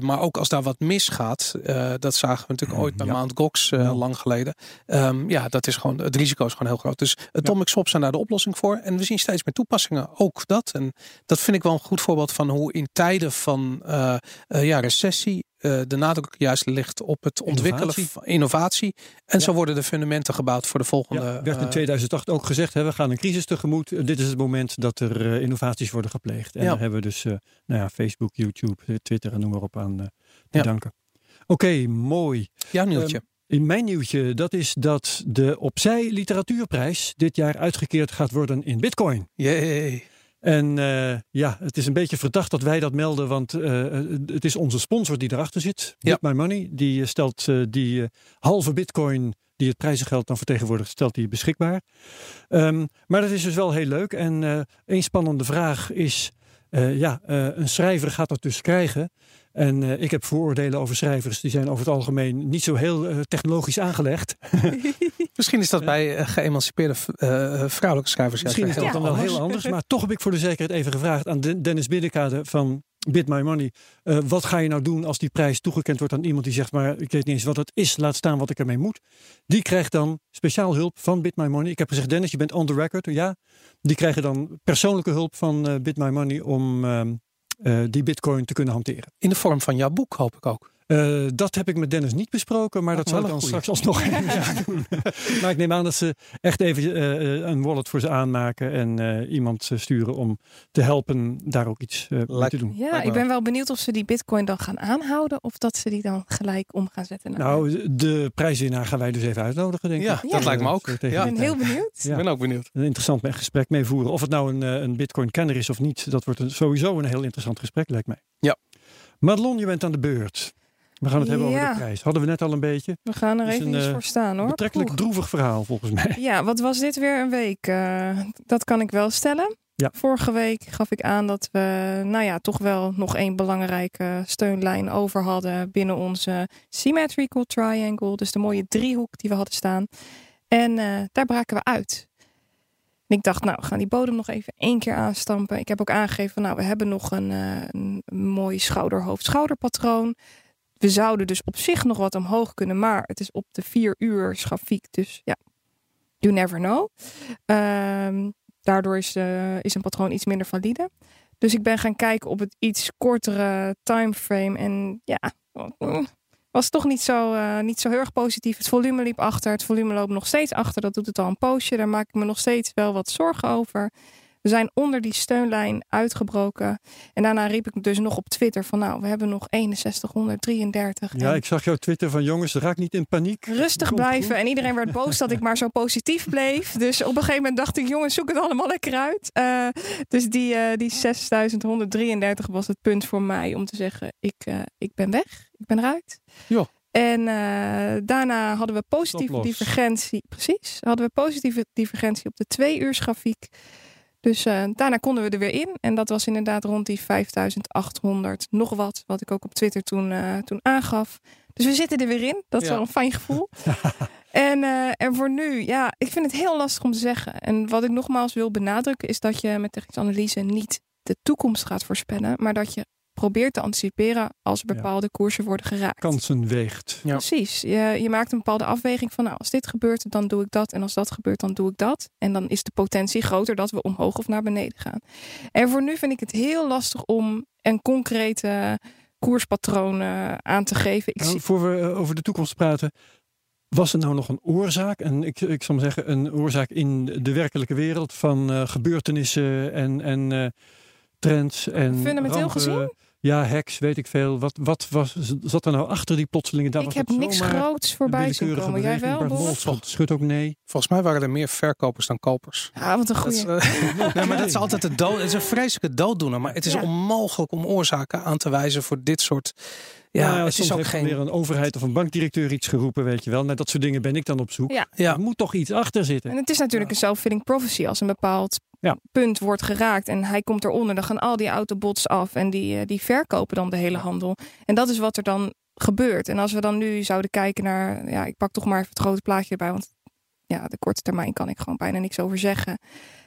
maar ook als daar wat misgaat, eh, dat zagen we natuurlijk ooit bij Ja. Mount Gox eh, Ja. lang geleden. Ehm, ja, dat is gewoon, het risico is gewoon heel groot. Dus atomic swaps zijn daar de oplossing voor. En we zien steeds meer toepassingen, ook dat. En dat vind ik wel een goed voorbeeld van hoe in tijden van eh, ja, recessie eh, de nadruk juist ligt op het ontwikkelen Innovatie. van innovatie. En zo Ja. worden de fundamenten gebouwd voor de volgende. Ja, werd in eh, 2008 ook gezegd, hè, we gaan een crisis tegemoet. Eh, Dit is het moment dat er eh, innovaties worden gepleegd. En Ja. daar hebben we dus eh, nou ja, Facebook, YouTube, eh, Twitter en noem maar op aan eh, te Ja. danken. Oké, mooi. jouw nieuwtje. In mijn nieuwtje, dat is dat de Opzij Literatuurprijs dit jaar uitgekeerd gaat worden in bitcoin. Jee. En eh, ja, het is een beetje verdacht dat wij dat melden, want eh, het is onze sponsor die erachter zit. Ja. My Money, die eh, stelt die halve bitcoin die het prijzengeld dan vertegenwoordigt, stelt die beschikbaar. Ehm, maar dat is dus wel heel leuk. En een spannende vraag is, ja, een schrijver gaat dat dus krijgen. En ik heb vooroordelen over schrijvers. Die zijn over het algemeen niet zo heel technologisch aangelegd. Misschien is dat bij eh, geëmancipeerde eh, vrouwelijke schrijvers Misschien is dat dan wel heel anders. Maar toch heb ik voor de zekerheid even gevraagd aan Den- Dennis Binnekade van Bit My Money. eh, wat ga je nou doen als die prijs toegekend wordt aan iemand die zegt... maar ik weet niet eens wat het is, laat staan wat ik ermee moet. Die krijgt dan speciaal hulp van Bit My Money. Ik heb gezegd, Dennis, je bent on the record. Ja, die krijgen dan persoonlijke hulp van eh, Bit My Money... om ehm, eh, die bitcoin te kunnen hanteren. In de vorm van jouw boek, hoop ik ook. Eh, dat heb ik met Dennis niet besproken, maar dat zal ik dan straks alsnog even doen. maar ik neem aan dat ze echt even eh, eh, een wallet voor ze aanmaken en eh, iemand sturen om te helpen daar ook iets eh, mee te doen. Ja, Lijkt ik ben wel benieuwd of ze die bitcoin dan gaan aanhouden. Of dat ze die dan gelijk om gaan zetten. naar- Nou, de prijswinnaar gaan wij dus even uitnodigen, denk Ja, ik. dat Ja. lijkt me ook. Ja. ik ben heel benieuwd. Ja. Ik ben ook benieuwd. Een interessant gesprek mee voeren. Of het nou een, een bitcoin-kenner is of niet, dat wordt een- sowieso een heel interessant gesprek, lijkt mij. Ja. Madelon, je bent aan de beurt. We gaan het hebben over de prijs. Hadden we net al een beetje. We gaan er even eh, voor staan hoor. Betrekkelijk Oeh. droevig verhaal, volgens mij. Ja, wat was dit weer een week? Eh, dat kan ik wel stellen. Ja. Vorige week gaf ik aan dat we, nou ja, toch wel nog één belangrijke steunlijn over hadden binnen onze symmetrical triangle. Dus de mooie driehoek die we hadden staan. En eh, daar braken we uit. En ik dacht, nou, we gaan die bodem nog even één keer aanstampen. Ik heb ook aangegeven, nou, we hebben nog een, een mooi schouder-hoofd-schouderpatroon. We zouden dus op zich nog wat omhoog kunnen, maar het is op de vier uur grafiek. Dus ja, you never know. Ehm, daardoor is, eh, is een patroon iets minder valide. Dus ik ben gaan kijken op het iets kortere timeframe. En ja, was toch niet zo, eh, niet zo heel erg positief. Het volume liep achter. Het volume loopt nog steeds achter. Dat doet het al een poosje. Daar maak ik me nog steeds wel wat zorgen over. We zijn onder die steunlijn uitgebroken. En daarna riep ik dus nog op Twitter van nou, we hebben nog 6133. Ja, En ik zag jouw Twitter van jongens, raak niet in paniek. rustig Komt blijven. goed. En iedereen werd boos dat ik maar zo positief bleef. Dus op een gegeven moment dacht ik, jongens, zoek het allemaal lekker uit. Eh, dus die, eh, die 6133 was het punt voor mij om te zeggen, ik, eh, ik ben weg. Ik ben eruit. Ja. En daarna hadden we positieve divergentie. Precies. Hadden we positieve divergentie op de twee uur grafiek. Dus eh, daarna konden we er weer in. En dat was inderdaad rond die 5800 nog wat. Wat ik ook op Twitter toen, eh, toen aangaf. Dus we zitten er weer in. Dat is Ja. wel een fijn gevoel. en, eh, en voor nu, ja, ik vind het heel lastig om te zeggen. En wat ik nogmaals wil benadrukken is dat je met technische analyse niet de toekomst gaat voorspellen. Maar dat je probeert te anticiperen als er Ja. bepaalde koersen worden geraakt. Kansen weegt. Ja. Precies. Je, je maakt een bepaalde afweging van, nou, als dit gebeurt, dan doe ik dat. En als dat gebeurt, dan doe ik dat. En dan is de potentie groter dat we omhoog of naar beneden gaan. En voor nu vind ik het heel lastig om een concrete koerspatroon aan te geven. Ik Nou, zie, voor we eh, over de toekomst praten. Was er nou nog een oorzaak? En ik, ik zal maar zeggen, een oorzaak in de werkelijke wereld van eh, gebeurtenissen en, en eh, trends en Fundamenteel rampen? gezien? Ja, hacks, weet ik veel. Wat, wat was, zat er nou achter die plotselinge? Daar ik was heb niks groots voorbij zien komen. Jij wel, Bart schudt, ook nee. Volgens mij waren er meer verkopers dan kopers. Ja, wat een Dat goede. is, eh, nee, maar dat is altijd de dood. Het is een vreselijke dooddoener. Maar het is Ja. onmogelijk om oorzaken aan te wijzen voor dit soort. Ja, Nou het soms is ook heeft geen. weer een overheid of een bankdirecteur iets geroepen, weet je wel. Naar dat soort dingen ben ik dan op zoek. Ja. Ja, Er moet toch iets achter zitten. En het is natuurlijk een self-filling prophecy. Als een bepaald Ja. punt wordt geraakt en hij komt eronder, dan gaan al die autobots af en die, eh, die verkopen dan de hele handel. En dat is wat er dan gebeurt. En als we dan nu zouden kijken naar, ja, ik pak toch maar even het grote plaatje erbij, want ja, de korte termijn kan ik gewoon bijna niks over zeggen.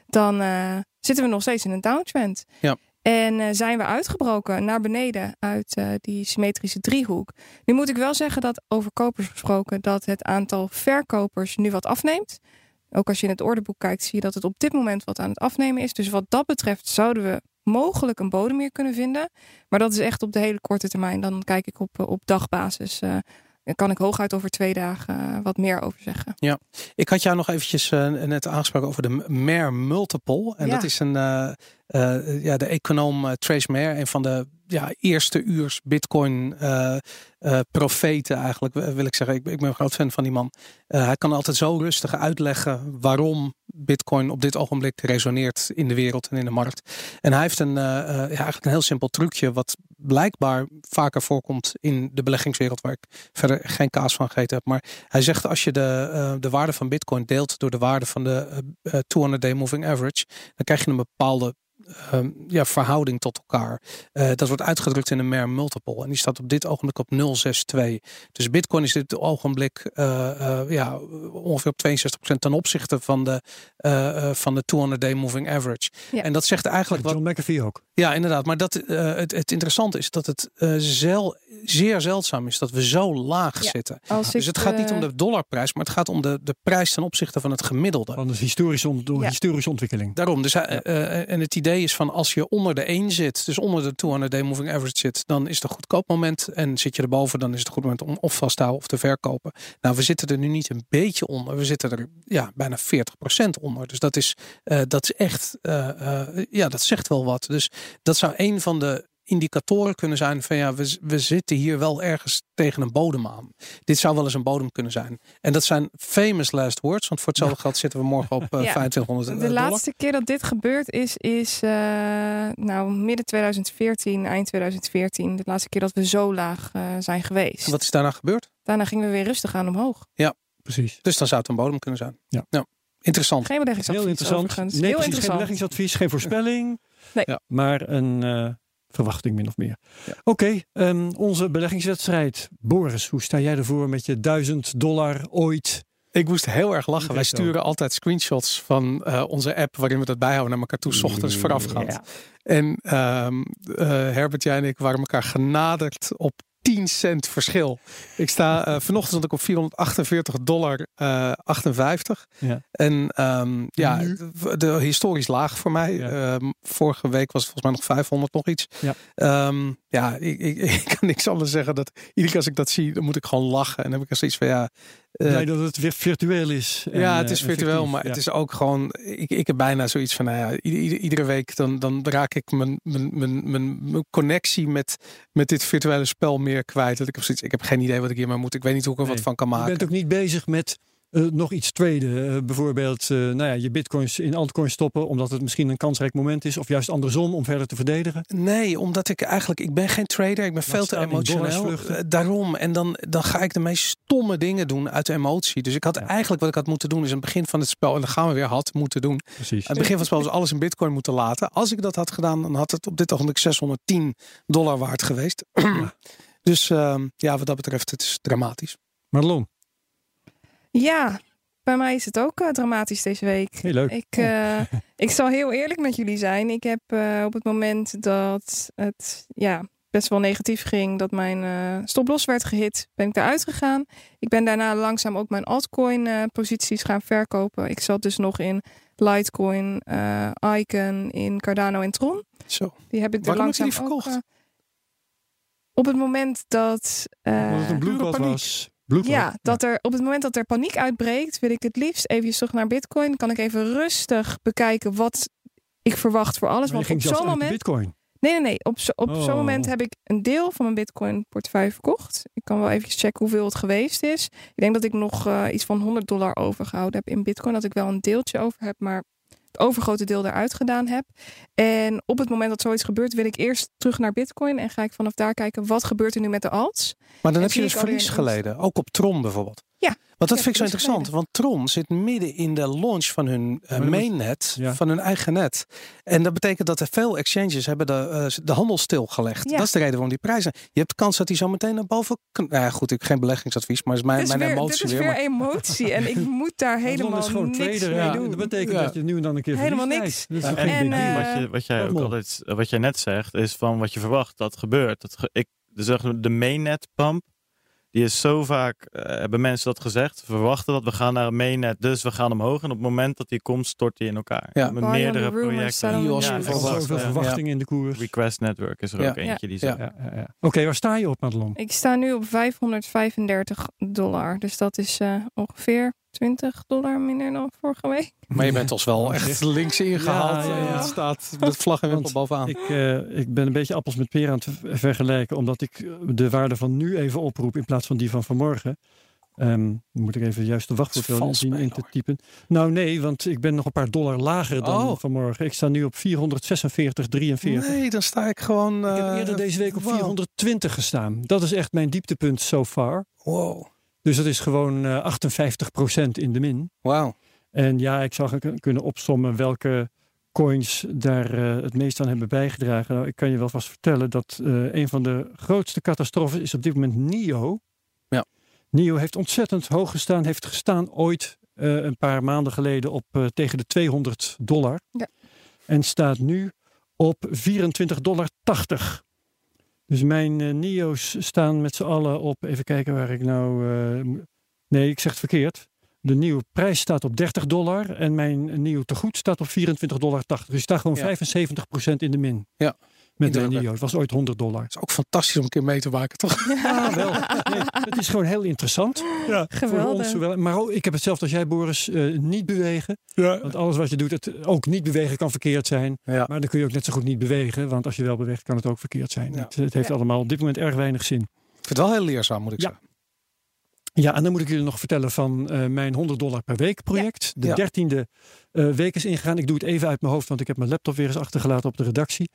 Dan eh, zitten we nog steeds in een downtrend. Ja. En eh, zijn we uitgebroken naar beneden uit die symmetrische driehoek. Nu moet ik wel zeggen dat over kopers gesproken dat het aantal verkopers nu wat afneemt. Ook als je in het orderboek kijkt, zie je dat het op dit moment wat aan het afnemen is. Dus wat dat betreft zouden we mogelijk een bodem meer kunnen vinden. Maar dat is echt op de hele korte termijn. Dan kijk ik op, op dagbasis. Uh, kan ik hooguit over twee dagen wat meer over zeggen. Ja, ik had jou nog eventjes net aangesproken over de Mare Multiple. En dat is een, uh, ja, de econoom Trace Mayer, een van de ja, eerste uurs Bitcoin uh, profeten eigenlijk, wil ik zeggen. Ik, ik, ben een groot fan van die man. Hij kan altijd zo rustig uitleggen waarom Bitcoin op dit ogenblik resoneert in de wereld en in de markt. En hij heeft een, ja, eigenlijk een heel simpel trucje, wat blijkbaar vaker voorkomt in de beleggingswereld, waar ik verder geen kaas van gegeten heb. Maar hij zegt als je de, de waarde van Bitcoin deelt door de waarde van de 200-day moving average, dan krijg je een bepaalde Ehm, ja, verhouding tot elkaar. Uh, dat wordt uitgedrukt in een MER multiple. En die staat op dit ogenblik op 0,62. Dus Bitcoin is dit ogenblik uh, uh, ja, ongeveer op 62% ten opzichte van de, van de 200-day moving average. Ja. En dat zegt eigenlijk John wat. McAfee ook. Ja, inderdaad. Maar dat, het, het interessante is dat het zel, zeer zeldzaam is dat we zo laag Ja. zitten. Als Dus ik, het gaat niet eh, om de dollarprijs, maar het gaat om de, de prijs ten opzichte van het gemiddelde. Van de historische, Ja. historische ontwikkeling. Daarom. Dus, eh, en het idee is van als je onder de 1 zit, dus onder de 200-day moving average zit, dan is het een goedkoop moment. En zit je erboven, dan is het een goed moment om of vast te houden of te verkopen. Nou, we zitten er nu niet een beetje onder. We zitten er ja, bijna 40% onder. Dus dat is, eh, dat is echt, eh, eh, ja, dat zegt wel wat. Dus dat zou een van de indicatoren kunnen zijn van ja, we, we zitten hier wel ergens tegen een bodem aan. Dit zou wel eens een bodem kunnen zijn. En dat zijn famous last words, want voor hetzelfde geld zitten we morgen op eh, Ja. 2500 De dollar. laatste keer dat dit gebeurd is, is eh, nou, midden 2014, eind 2014. De laatste keer dat we zo laag eh, zijn geweest. En wat is daarna gebeurd? Daarna gingen we weer rustig aan omhoog. Precies. Dus dan zou het een bodem kunnen zijn. Ja. Interessant. Geen beleggingsadvies Heel interessant. Nee, Heel precies. Geen interessant. beleggingsadvies, geen voorspelling. Nee. Ja. Maar een eh, verwachting min of meer. Ja. Oké, ehm, onze beleggingswedstrijd. Boris, hoe sta jij ervoor met je 1000 dollar ooit? Ik moest heel erg lachen. Wij sturen altijd screenshots van eh, onze app waarin we dat bijhouden naar elkaar toe, 's ochtends voorafgaand. Ja. En ehm, eh, Herbert, jij en ik waren elkaar genaderd op 10 cent verschil. Ik sta, eh, vanochtend stond ik op 448 dollar eh, 58. Ja. En ehm, ja, nu? de, de historisch laag voor mij. Ja. Ehm, vorige week was het volgens mij nog 500 nog iets. Ja. Ehm, ja, ik, ik, ik kan niks anders zeggen. Dat, iedere keer als ik dat zie, dan moet ik gewoon lachen. En dan heb ik er zoiets van ja... eh, Blij dat het weer virtueel is. en, ja, eh, het is en virtueel, fictief. maar Ja. het is ook gewoon. Ik, ik heb bijna zoiets van, nou ja, ieder- ieder- iedere week dan, dan raak ik mijn, mijn, mijn, mijn, connectie met, met dit virtuele spel meer kwijt. Dat ik heb zoiets, ik heb geen idee wat ik hiermee moet. Ik weet niet hoe ik er Nee. wat van kan Je maken. bent ook niet bezig met eh, nog iets traden. Eh, bijvoorbeeld eh, nou ja, je bitcoins in altcoins stoppen. Omdat het misschien een kansrijk moment is. Of juist andersom om verder te verdedigen. Nee, omdat ik eigenlijk, ik ben geen trader. Ik ben veel te emotioneel. Daarom. En dan, dan ga ik de meest stomme dingen doen uit emotie. Dus ik had Ja. eigenlijk wat ik had moeten doen, is aan het begin van het spel. En dan gaan we weer had moeten doen. Precies. Aan het begin van het spel was alles in bitcoin moeten laten. Als ik dat had gedaan, dan had het op dit ogenblik 610 dollar waard geweest. Dus ehm, ja, wat dat betreft, het is dramatisch. Marlon, Ja, bij mij is het ook eh, dramatisch deze week. heel leuk. Ik, Oh. eh, ik zal heel eerlijk met jullie zijn. Ik heb eh, op het moment dat het ja, best wel negatief ging, dat mijn eh stoploss werd gehit, ben ik eruit gegaan. Ik ben daarna langzaam ook mijn altcoin eh, posities gaan verkopen. Ik zat dus nog in Litecoin, eh, Icon, in Cardano en Tron. Zo. Die heb ik er Waarom heb je langzaam die ook, verkocht? op het moment dat... eh, Omdat het een bloedbad paniek. was. Ja, dat er op het moment dat er paniek uitbreekt, wil ik het liefst even terug naar Bitcoin. Kan ik even rustig bekijken wat ik verwacht voor alles. Want op zo'n moment. bitcoin. Nee, nee, nee. Op, zo, op Oh. zo'n moment heb ik een deel van mijn Bitcoin portefeuille verkocht. Ik kan wel even checken hoeveel het geweest is. Ik denk dat ik nog eh, iets van 100 dollar overgehouden heb in Bitcoin. Dat ik wel een deeltje over heb, maar het overgrote deel eruit gedaan heb. En op het moment dat zoiets gebeurt, wil ik eerst terug naar Bitcoin. En ga ik vanaf daar kijken wat gebeurt er nu met de alts. Maar dan En heb je dus verlies geleden. Ook op Tron bijvoorbeeld. Ja. Want dat Ja, vind ik zo dus interessant, geleden. want Tron zit midden in de launch van hun eh, mainnet, Ja. van hun eigen net. En dat betekent dat er veel exchanges hebben de, eh, de handel stilgelegd. Ja. Dat is de reden waarom die prijzen. Je hebt kans dat die zo meteen naar boven. Nou ja, goed, ik geen beleggingsadvies, maar is mijn, is mijn weer, emotie dit is weer. weer maar- emotie. En ik moet daar Helemaal helemaal is gewoon niks trader. mee Ja, doen. dat betekent Ja. dat je nu en dan een keer Helemaal niks. geen En, eh, wat, je, wat, jij ook altijd, wat jij net zegt, is van wat je verwacht dat gebeurt. Dat ge- ik, maar, de mainnet pump, die is zo vaak, eh, hebben mensen dat gezegd, we verwachten dat we gaan naar een mainnet, dus we gaan omhoog. En op het moment dat die komt, stort die in elkaar. Ja. Met meerdere projecten. the Jos Ja, Er zoveel ja. verwachting in de koers. Request Network is er Ja. ook eentje die Ja. zegt. Ja, ja, ja. Oké, waar sta je op, Madelon? Ik sta nu op 535 dollar. Dus dat is eh, ongeveer 20 dollar minder dan vorige week. Maar je bent ons wel echt links ingehaald. Ja, ja, ja. Het staat met vlag en wimpel bovenaan. Ik, eh, ik ben een beetje appels met peren aan het ver- vergelijken, omdat ik de waarde van nu even oproep in plaats van die van vanmorgen. Ehm, moet ik even juist de wachtwoord Dat is wel vals zien in te typen. Nou nee, want ik ben nog een paar dollar lager dan Oh. vanmorgen. Ik sta nu op 446,43. Nee, dan sta ik gewoon. Ik heb eh, eerder deze week op wow. 420 gestaan. Dat is echt mijn dieptepunt so far. Wow. Dus dat is gewoon eh 58% in de min. Wauw. En ja, ik zou kunnen opsommen welke coins daar eh, het meest aan hebben bijgedragen. Nou, ik kan je wel vast vertellen dat eh, een van de grootste catastrofes is op dit moment NIO. Ja. NIO heeft ontzettend hoog gestaan. Heeft gestaan ooit eh, een paar maanden geleden op eh, tegen de 200 dollar. Ja. En staat nu op 24,80 dollar. Dus mijn eh, NIO's staan met z'n allen op, even kijken waar ik nou... eh, nee, ik zeg het verkeerd. De nieuwe prijs staat op 30 dollar en mijn nieuw tegoed staat op 24,80 dollar. Dus ik sta gewoon Ja. 75% in de min. Ja. Met. NIO. Het was ooit 100 dollar. Het is ook fantastisch om een keer mee te maken, toch? Ja, wel. Nee, het is gewoon heel interessant. Ja, Voor Geweldig. ons, zowel, maar ook, ik heb hetzelfde als jij, Boris. eh, niet bewegen. Ja. Want alles wat je doet, het, ook niet bewegen kan verkeerd zijn. ja. Maar dan kun je ook net zo goed niet bewegen. Want als je wel beweegt, kan het ook verkeerd zijn. Ja. Het, het heeft Ja. allemaal op dit moment erg weinig zin. Ik vind het wel heel leerzaam, moet ik Ja. zeggen. Ja, en dan moet ik jullie nog vertellen van eh, mijn 100 dollar per week project. De Ja. dertiende eh, week is ingegaan. Ik doe het even uit mijn hoofd, want ik heb mijn laptop weer eens achtergelaten op de redactie.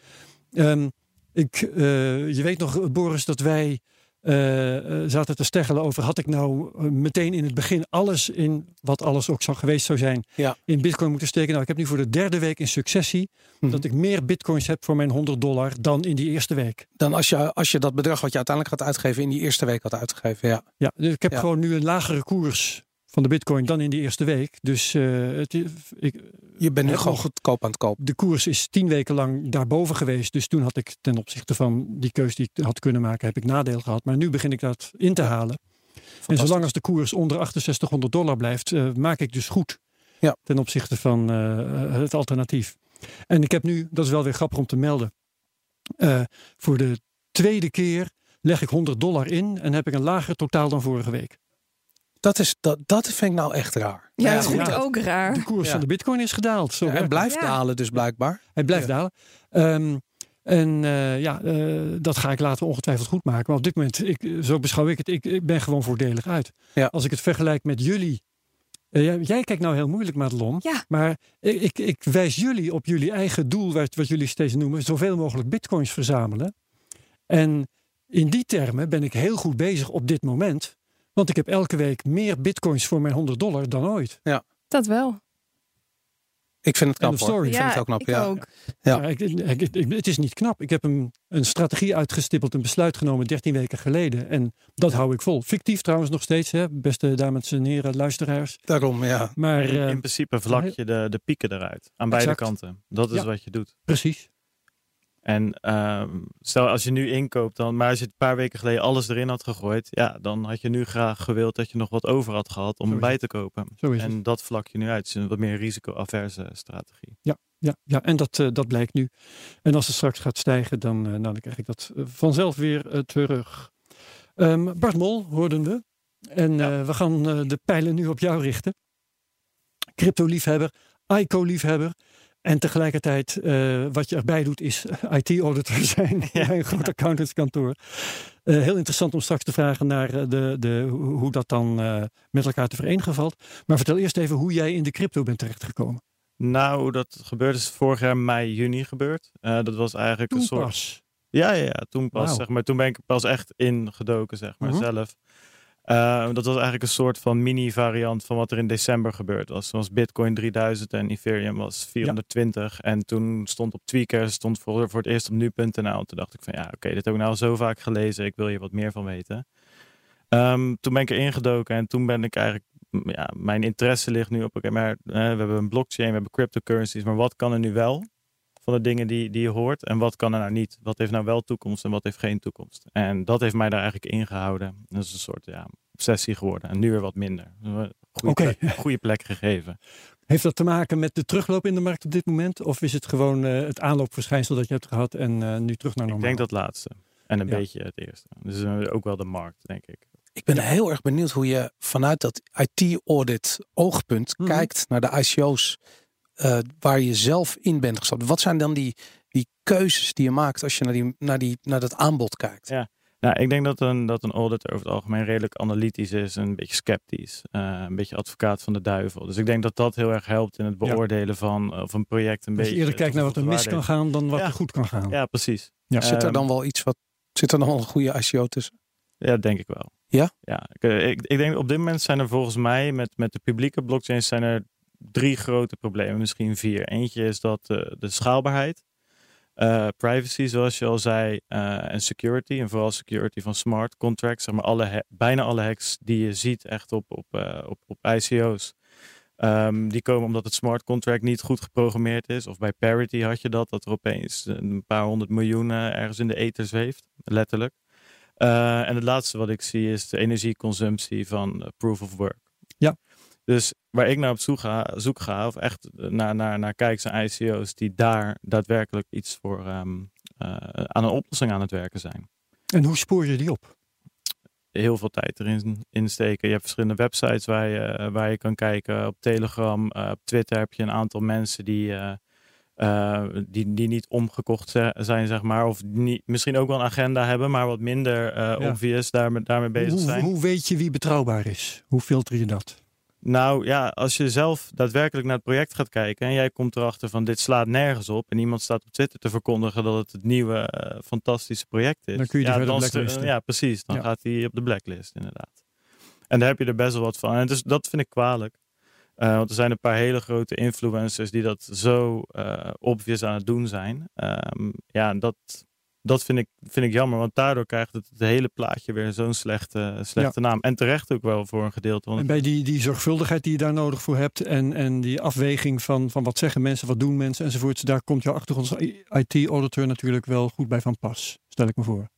Ehm, ik, eh, je weet nog, Boris, dat wij eh, eh, zaten te steggelen over... had ik nou meteen in het begin alles in, wat alles ook zou geweest zou zijn... Ja. in bitcoin moeten steken. Nou, ik heb nu voor de derde week in successie... Mhm. dat ik meer bitcoins heb voor mijn 100 dollar dan in die eerste week. Dan als je, als je dat bedrag wat je uiteindelijk gaat uitgeven in die eerste week had uitgegeven. Ja. Ja, dus ik heb Ja. gewoon nu een lagere koers van de bitcoin dan in die eerste week. Dus het, ik, Je bent nu gewoon goedkoop aan het kopen. de koers is tien weken lang daarboven geweest. Dus toen had ik ten opzichte van die keus die ik had kunnen maken, heb ik nadeel gehad. Maar nu begin ik dat in te halen. En zolang als de koers onder 6800 dollar blijft, eh, maak ik dus goed Ja. ten opzichte van eh, het alternatief. En ik heb nu, dat is wel weer grappig om te melden, eh, voor de tweede keer leg ik 100 dollar in en heb ik een lager totaal dan vorige week. Dat, is, dat, dat vind ik nou echt raar. Ja, dat goed, vind ik ook raar. De koers Ja. van de bitcoin is gedaald. Zo en blijft Ja. dalen dus blijkbaar. Hij blijft Ja. dalen. Ehm, en eh, ja, eh, dat ga ik later ongetwijfeld goed maken. Maar op dit moment, ik, zo beschouw ik het, ik, ik ben gewoon voordelig uit. Ja. Als ik het vergelijk met jullie. eh, jij- jij kijkt nou heel moeilijk, Madelon. Ja. Maar ik, ik, ik wijs jullie op jullie eigen doel, wat, wat jullie steeds noemen, zoveel mogelijk bitcoins verzamelen. En in die termen ben ik heel goed bezig op dit moment. Want ik heb elke week meer bitcoins voor mijn 100 dollar dan ooit. Dat wel. Ik vind het knap hoor. Ik vind het ook knap. ik ja. ook. Ja. Ja, ik, ik- ik- het is niet knap. Ik heb een, een strategie uitgestippeld, een besluit genomen 13 weken geleden. En dat hou ik vol. Fictief trouwens nog steeds, hè, beste dames en heren, luisteraars. Daarom, ja. Maar In, eh, in principe vlak je de, de pieken eruit. Aan beide kanten. Dat is Ja. wat je doet. precies. En ehm, stel als je nu inkoopt, dan, maar als je een paar weken geleden alles erin had gegooid, ja, dan had je nu graag gewild dat je nog wat over had gehad om bij te kopen. Zo is het. En dat vlak je nu uit. Het is een wat meer risico-averse strategie. Ja, ja en dat, eh, dat blijkt nu. En als het straks gaat stijgen, dan, eh, nou, dan krijg ik dat eh, vanzelf weer terug. Ehm, Bart Mol hoorden we. En Ja. eh, we gaan de pijlen nu op jou richten. Crypto-liefhebber, ICO-liefhebber. En tegelijkertijd, eh, wat je erbij doet, is IT-auditor zijn bij een groot accountantskantoor. Eh, heel interessant om straks te vragen naar eh, de, de, hoe dat dan met elkaar te verenigen valt. Maar vertel eerst even hoe jij in de crypto bent terechtgekomen. Nou, dat gebeurde is vorig jaar mei, juni gebeurd. Dat was eigenlijk een soort. pas. Ja, ja, ja, toen pas. Zeg maar, toen ben ik pas echt ingedoken, zeg maar, Mhm. zelf. Uh, dat was eigenlijk een soort van mini-variant van wat er in december gebeurd was. Zoals Bitcoin 3000 en Ethereum was 420. En toen stond op Tweaker, stond voor, voor het eerst op nu.nl. Toen dacht ik van ja, oké, dit heb ik nou zo vaak gelezen. Ik wil hier wat meer van weten. Um, toen ben ik erin gedoken en toen ben ik eigenlijk, ja, mijn interesse ligt nu op, oké, maar uh, we hebben een blockchain, we hebben cryptocurrencies, maar wat kan er nu wel? Van de dingen die, die je hoort. En wat kan er nou niet? Wat heeft nou wel toekomst en wat heeft geen toekomst? En dat heeft mij daar eigenlijk ingehouden. Dat is een soort ja, obsessie geworden. En nu weer wat minder. Goede, plek, goede plek gegeven. Heeft dat te maken met de terugloop in de markt op dit moment? Of is het gewoon uh, het aanloopverschijnsel dat je hebt gehad en uh, nu terug naar normaal? Ik denk dat laatste. En een ja. beetje het eerste. Dus uh, ook wel de markt, denk ik. Ik ben heel erg benieuwd hoe je vanuit dat IT-audit oogpunt mm -hmm. kijkt naar de ICO's uh, waar je zelf in bent gestapt. Wat zijn dan die, die keuzes die je maakt als je naar, die, naar, die, naar dat aanbod kijkt? Ja. Nou, ik denk dat een, dat een auditor over het algemeen redelijk analytisch is en een beetje sceptisch. Uh, een beetje advocaat van de duivel. Dus ik denk dat dat heel erg helpt in het beoordelen ja. van of een project een Als beetje... je eerder kijkt naar wat er mis kan gaan dan wat ja. er goed kan gaan. Ja, precies. Ja. Zit er dan wel iets wat... Zit er dan wel een goede ICO tussen? Ja, denk ik wel. Ja? Ja, ik, ik, ik denk op dit moment zijn er volgens mij met, met de publieke blockchains zijn er drie grote problemen, misschien vier. Eentje is dat uh, de schaalbaarheid, uh, privacy, zoals je al zei, uh, en security. En vooral security van smart contracts. Zeg maar alle bijna alle hacks die je ziet echt op, op, op, op ICO's. Um, die komen omdat het smart contract niet goed geprogrammeerd is. Of bij Parity had je dat, dat er opeens een paar honderd miljoen ergens in de ether zweeft, letterlijk. en het laatste wat ik zie is de energieconsumptie van proof of work. Ja. Dus waar ik naar op zoek ga, zoek ga of echt naar, naar, naar kijkers en ICO's die daar daadwerkelijk iets voor um, uh, aan een oplossing aan het werken zijn. En hoe spoor je die op? Heel veel tijd erin in steken. Je hebt verschillende websites waar je, waar je kan kijken. Op Telegram, uh, op Twitter heb je een aantal mensen die, uh, die, die niet omgekocht zijn, zeg maar. Of niet, misschien ook wel een agenda hebben, maar wat minder ja. obvious daarmee, daarmee bezig hoe, zijn. Hoe weet je wie betrouwbaar is? Hoe filter je dat? Nou ja, als je zelf daadwerkelijk naar het project gaat kijken en jij komt erachter van dit slaat nergens op en iemand staat op Twitter te verkondigen dat het het nieuwe uh, fantastische project is. Dan kun je ja, die dan blacklisten. Ja, precies. Dan Ja. gaat hij op de blacklist inderdaad. En daar heb je er best wel wat van. En dus dat vind ik kwalijk. Uh, want er zijn een paar hele grote influencers die dat zo uh, obvious aan het doen zijn. Um, ja, dat, dat vind ik, vind ik jammer, want daardoor krijgt het, het hele plaatje weer zo'n slechte, slechte naam. En terecht ook wel voor een gedeelte. Want En bij die, die zorgvuldigheid die je daar nodig voor hebt en, en die afweging van, van wat zeggen mensen, wat doen mensen enzovoorts, daar komt jouw achtergrond-IT-auditor natuurlijk wel goed bij van pas, stel ik me voor.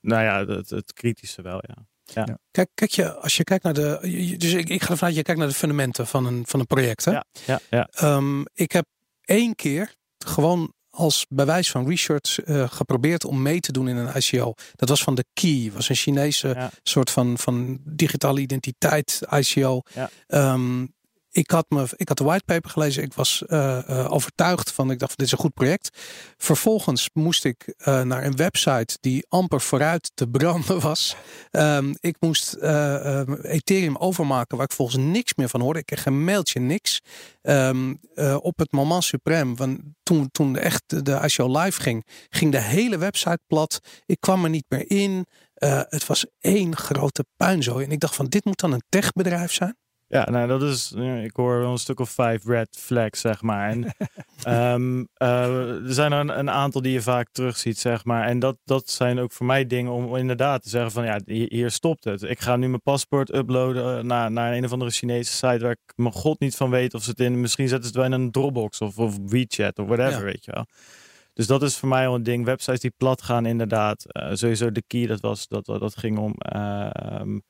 nou ja, het, het kritische wel, ja. Ja. Ja. Kijk, kijk je, als je kijkt naar de. Dus ik, ik ga ervan uit, je kijkt naar de fundamenten van een, van een project. Hè? Ja, ja, ja. Ehm, ik heb één keer gewoon als bewijs van research eh, geprobeerd om mee te doen in een ICO. Dat was van de Key, was een Chinese Ja. soort van, van digitale identiteit ICO. Ja. Ehm, ik, had me, ik had de whitepaper gelezen. Ik was eh, eh, overtuigd van, ik dacht, dit is een goed project. Vervolgens moest ik eh, naar een website die amper vooruit te branden was. Ehm, ik moest eh, eh, Ethereum overmaken waar ik volgens niks meer van hoorde. Ik kreeg een mailtje, niks. Ehm, eh, op het moment suprem, toen, toen echt de, de ICO live ging, ging de hele website plat. Ik kwam er niet meer in. Het was één grote puinzooi. En ik dacht van, dit moet dan een techbedrijf zijn? Ja, nou dat is, ik hoor wel een stuk of vijf red flags, zeg maar. En ehm, eh, er zijn er een, een aantal die je vaak terugziet, zeg maar. En dat, dat zijn ook voor mij dingen om inderdaad te zeggen van, ja, hier, stopt het. Ik ga nu mijn paspoort uploaden eh, naar, naar een of andere Chinese site waar ik mijn god niet van weet of ze het in, misschien zetten ze het wel in een Dropbox of, of WeChat of whatever, Ja. weet je wel. Dus dat is voor mij al een ding. Websites die plat gaan, inderdaad. Eh, sowieso de key, dat, was, dat, dat ging om ehm, eh,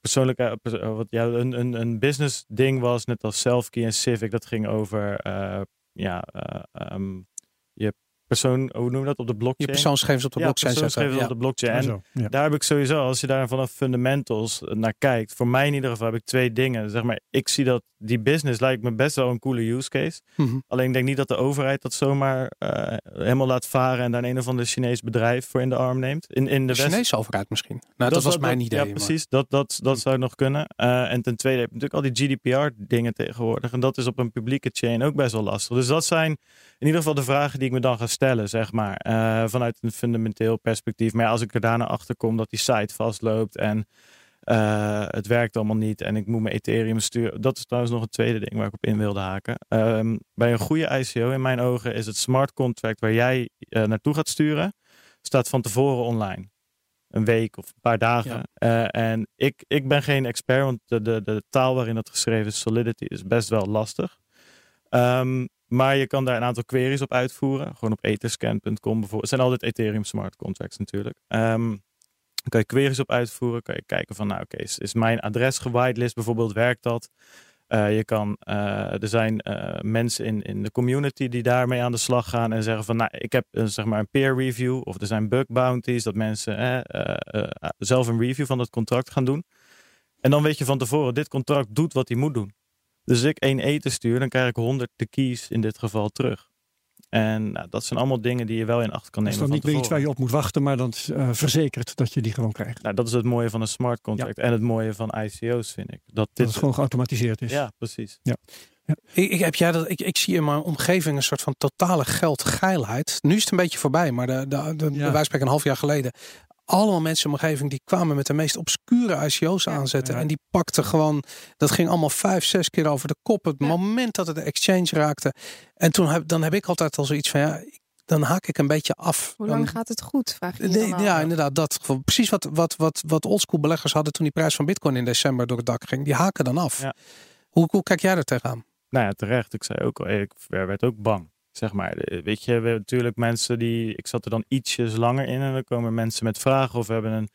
persoonlijk, eh, eh, wat ja, een, een, een business ding was, net als Selfkey en Civic, dat ging over eh, ja, eh, ehm, je persoon, hoe noem je dat op de Je blockchain? persoonsgegevens op de ja, blockchain persoonsgegevens Ja. op de blockchain. En Zo, ja. daar heb ik sowieso, als je daar vanaf fundamentals naar kijkt, voor mij in ieder geval heb ik twee dingen. Zeg maar, ik zie dat die business lijkt me best wel een coole use case. Mhm. Alleen ik denk niet dat de overheid dat zomaar eh, helemaal laat varen en daar een of ander Chinees bedrijf voor in de arm neemt. In, in de De West- Chinese overheid misschien. Nou, dat, was mijn idee. Ja, maar- precies. Dat, dat, dat zou nog kunnen. Eh, en ten tweede heb je natuurlijk al die GDPR-dingen tegenwoordig. En dat is op een publieke chain ook best wel lastig. Dus dat zijn in ieder geval de vragen die ik me dan ga stellen, zeg maar. eh, vanuit een fundamenteel perspectief. Maar ja, als ik er daarna achter kom dat die site vastloopt en Eh, het werkt allemaal niet en ik moet mijn Ethereum sturen. Dat is trouwens nog een tweede ding waar ik op in wilde haken. Ehm, bij een goede ICO in mijn ogen is het smart contract waar jij uh, naartoe gaat sturen, staat van tevoren online. Een week of een paar dagen. Ja. en ik, ik ben geen expert, want de, de, de taal waarin dat geschreven is, Solidity, is best wel lastig. Um, maar je kan daar een aantal queries op uitvoeren. Gewoon op etherscan.com bijvoorbeeld. Het zijn altijd Ethereum smart contracts natuurlijk. Um, kan je queries op uitvoeren. Kan je kijken van, nou oké, is, mijn adres gewitelist bijvoorbeeld, werkt dat? Uh, je kan, uh, er zijn uh, mensen in, in de community die daarmee aan de slag gaan en zeggen van, nou, ik heb zeg maar een peer review of er zijn bug bounties, dat mensen zelf een review van dat contract gaan doen. En dan weet je van tevoren, dit contract doet wat hij moet doen. Dus ik één eten stuur, dan krijg ik 100 de keys in dit geval terug. En nou, dat zijn allemaal dingen die je wel in acht kan nemen. Dat is dan niet meer iets waar je op moet wachten, maar dan uh, verzekerd dat je die gewoon krijgt. Nou, dat is het mooie van een smart contract ja. en het mooie van ICO's, vind ik. Dat, dat dit het gewoon geautomatiseerd is. Ja, precies. Ja. Ja. Ik, ik, heb jij dat, ik, ik zie in mijn omgeving een soort van totale geldgeilheid. Nu is het een beetje voorbij, maar de, de, de, ja. wij spreken een half jaar geleden allemaal mensen in mijn omgeving die kwamen met de meest obscure ICO's aanzetten. En die pakten gewoon, dat ging allemaal vijf, zes keer over de kop. Het moment dat het de exchange raakte. En toen heb, dan heb ik altijd al zoiets van, ja, dan haak ik een beetje af. Hoe lang dan, gaat het goed? Vraag je nee, ja, inderdaad. Dat, precies wat, wat, wat, wat oldschool beleggers hadden toen die prijs van bitcoin in december door het dak ging. Die haken dan af. Ja. Hoe, hoe kijk jij er tegenaan? Nou ja, terecht. Ik zei ook al, ik werd ook bang. Zeg maar, weet je, we hebben natuurlijk mensen die, ik zat er dan ietsjes langer in en dan komen mensen met vragen of we hebben een,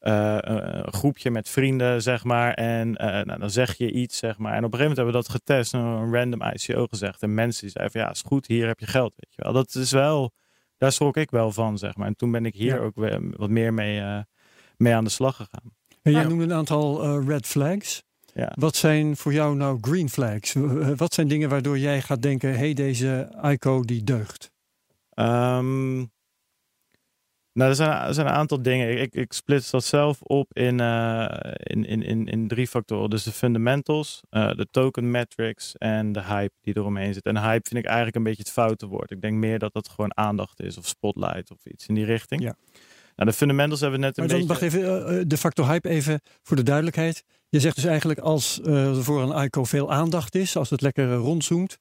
uh, een groepje met vrienden, zeg maar, en uh, nou, dan zeg je iets, zeg maar. En op een gegeven moment hebben we dat getest, een random ICO gezegd en mensen die zeiden van ja, is goed, hier heb je geld, weet je wel. Dat is wel, daar schrok ik wel van, zeg maar. En toen ben ik hier ja. ook wat meer mee, uh, mee aan de slag gegaan. En jij noemde een aantal red flags. Ja. Wat zijn voor jou nou green flags? Wat zijn dingen waardoor jij gaat denken: hey, deze ICO die deugt? Um, nou, er zijn, er zijn een aantal dingen. Ik, ik splits dat zelf op in, uh, in, in, in, in drie factoren. Dus de fundamentals, uh, de token metrics en de hype die eromheen zit. En hype vind ik eigenlijk een beetje het foute woord. Ik denk meer dat dat gewoon aandacht is of spotlight of iets in die richting. Ja. Nou, de fundamentals hebben we net een maar dan, beetje... Wacht even, uh, de factor hype even voor de duidelijkheid. Je zegt dus eigenlijk als uh, er voor een ICO veel aandacht is, als het lekker rondzoomt,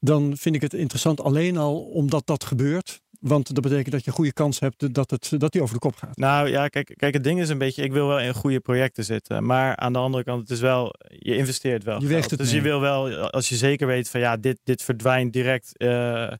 dan vind ik het interessant alleen al omdat dat gebeurt. Want dat betekent dat je een goede kans hebt dat, het, dat die over de kop gaat. Nou ja, kijk, kijk, het ding is een beetje, ik wil wel in goede projecten zitten. Maar aan de andere kant, het is wel, je investeert wel. Je weegt het dus mee. je wil wel, als je zeker weet van ja, dit, dit verdwijnt direct. Uh,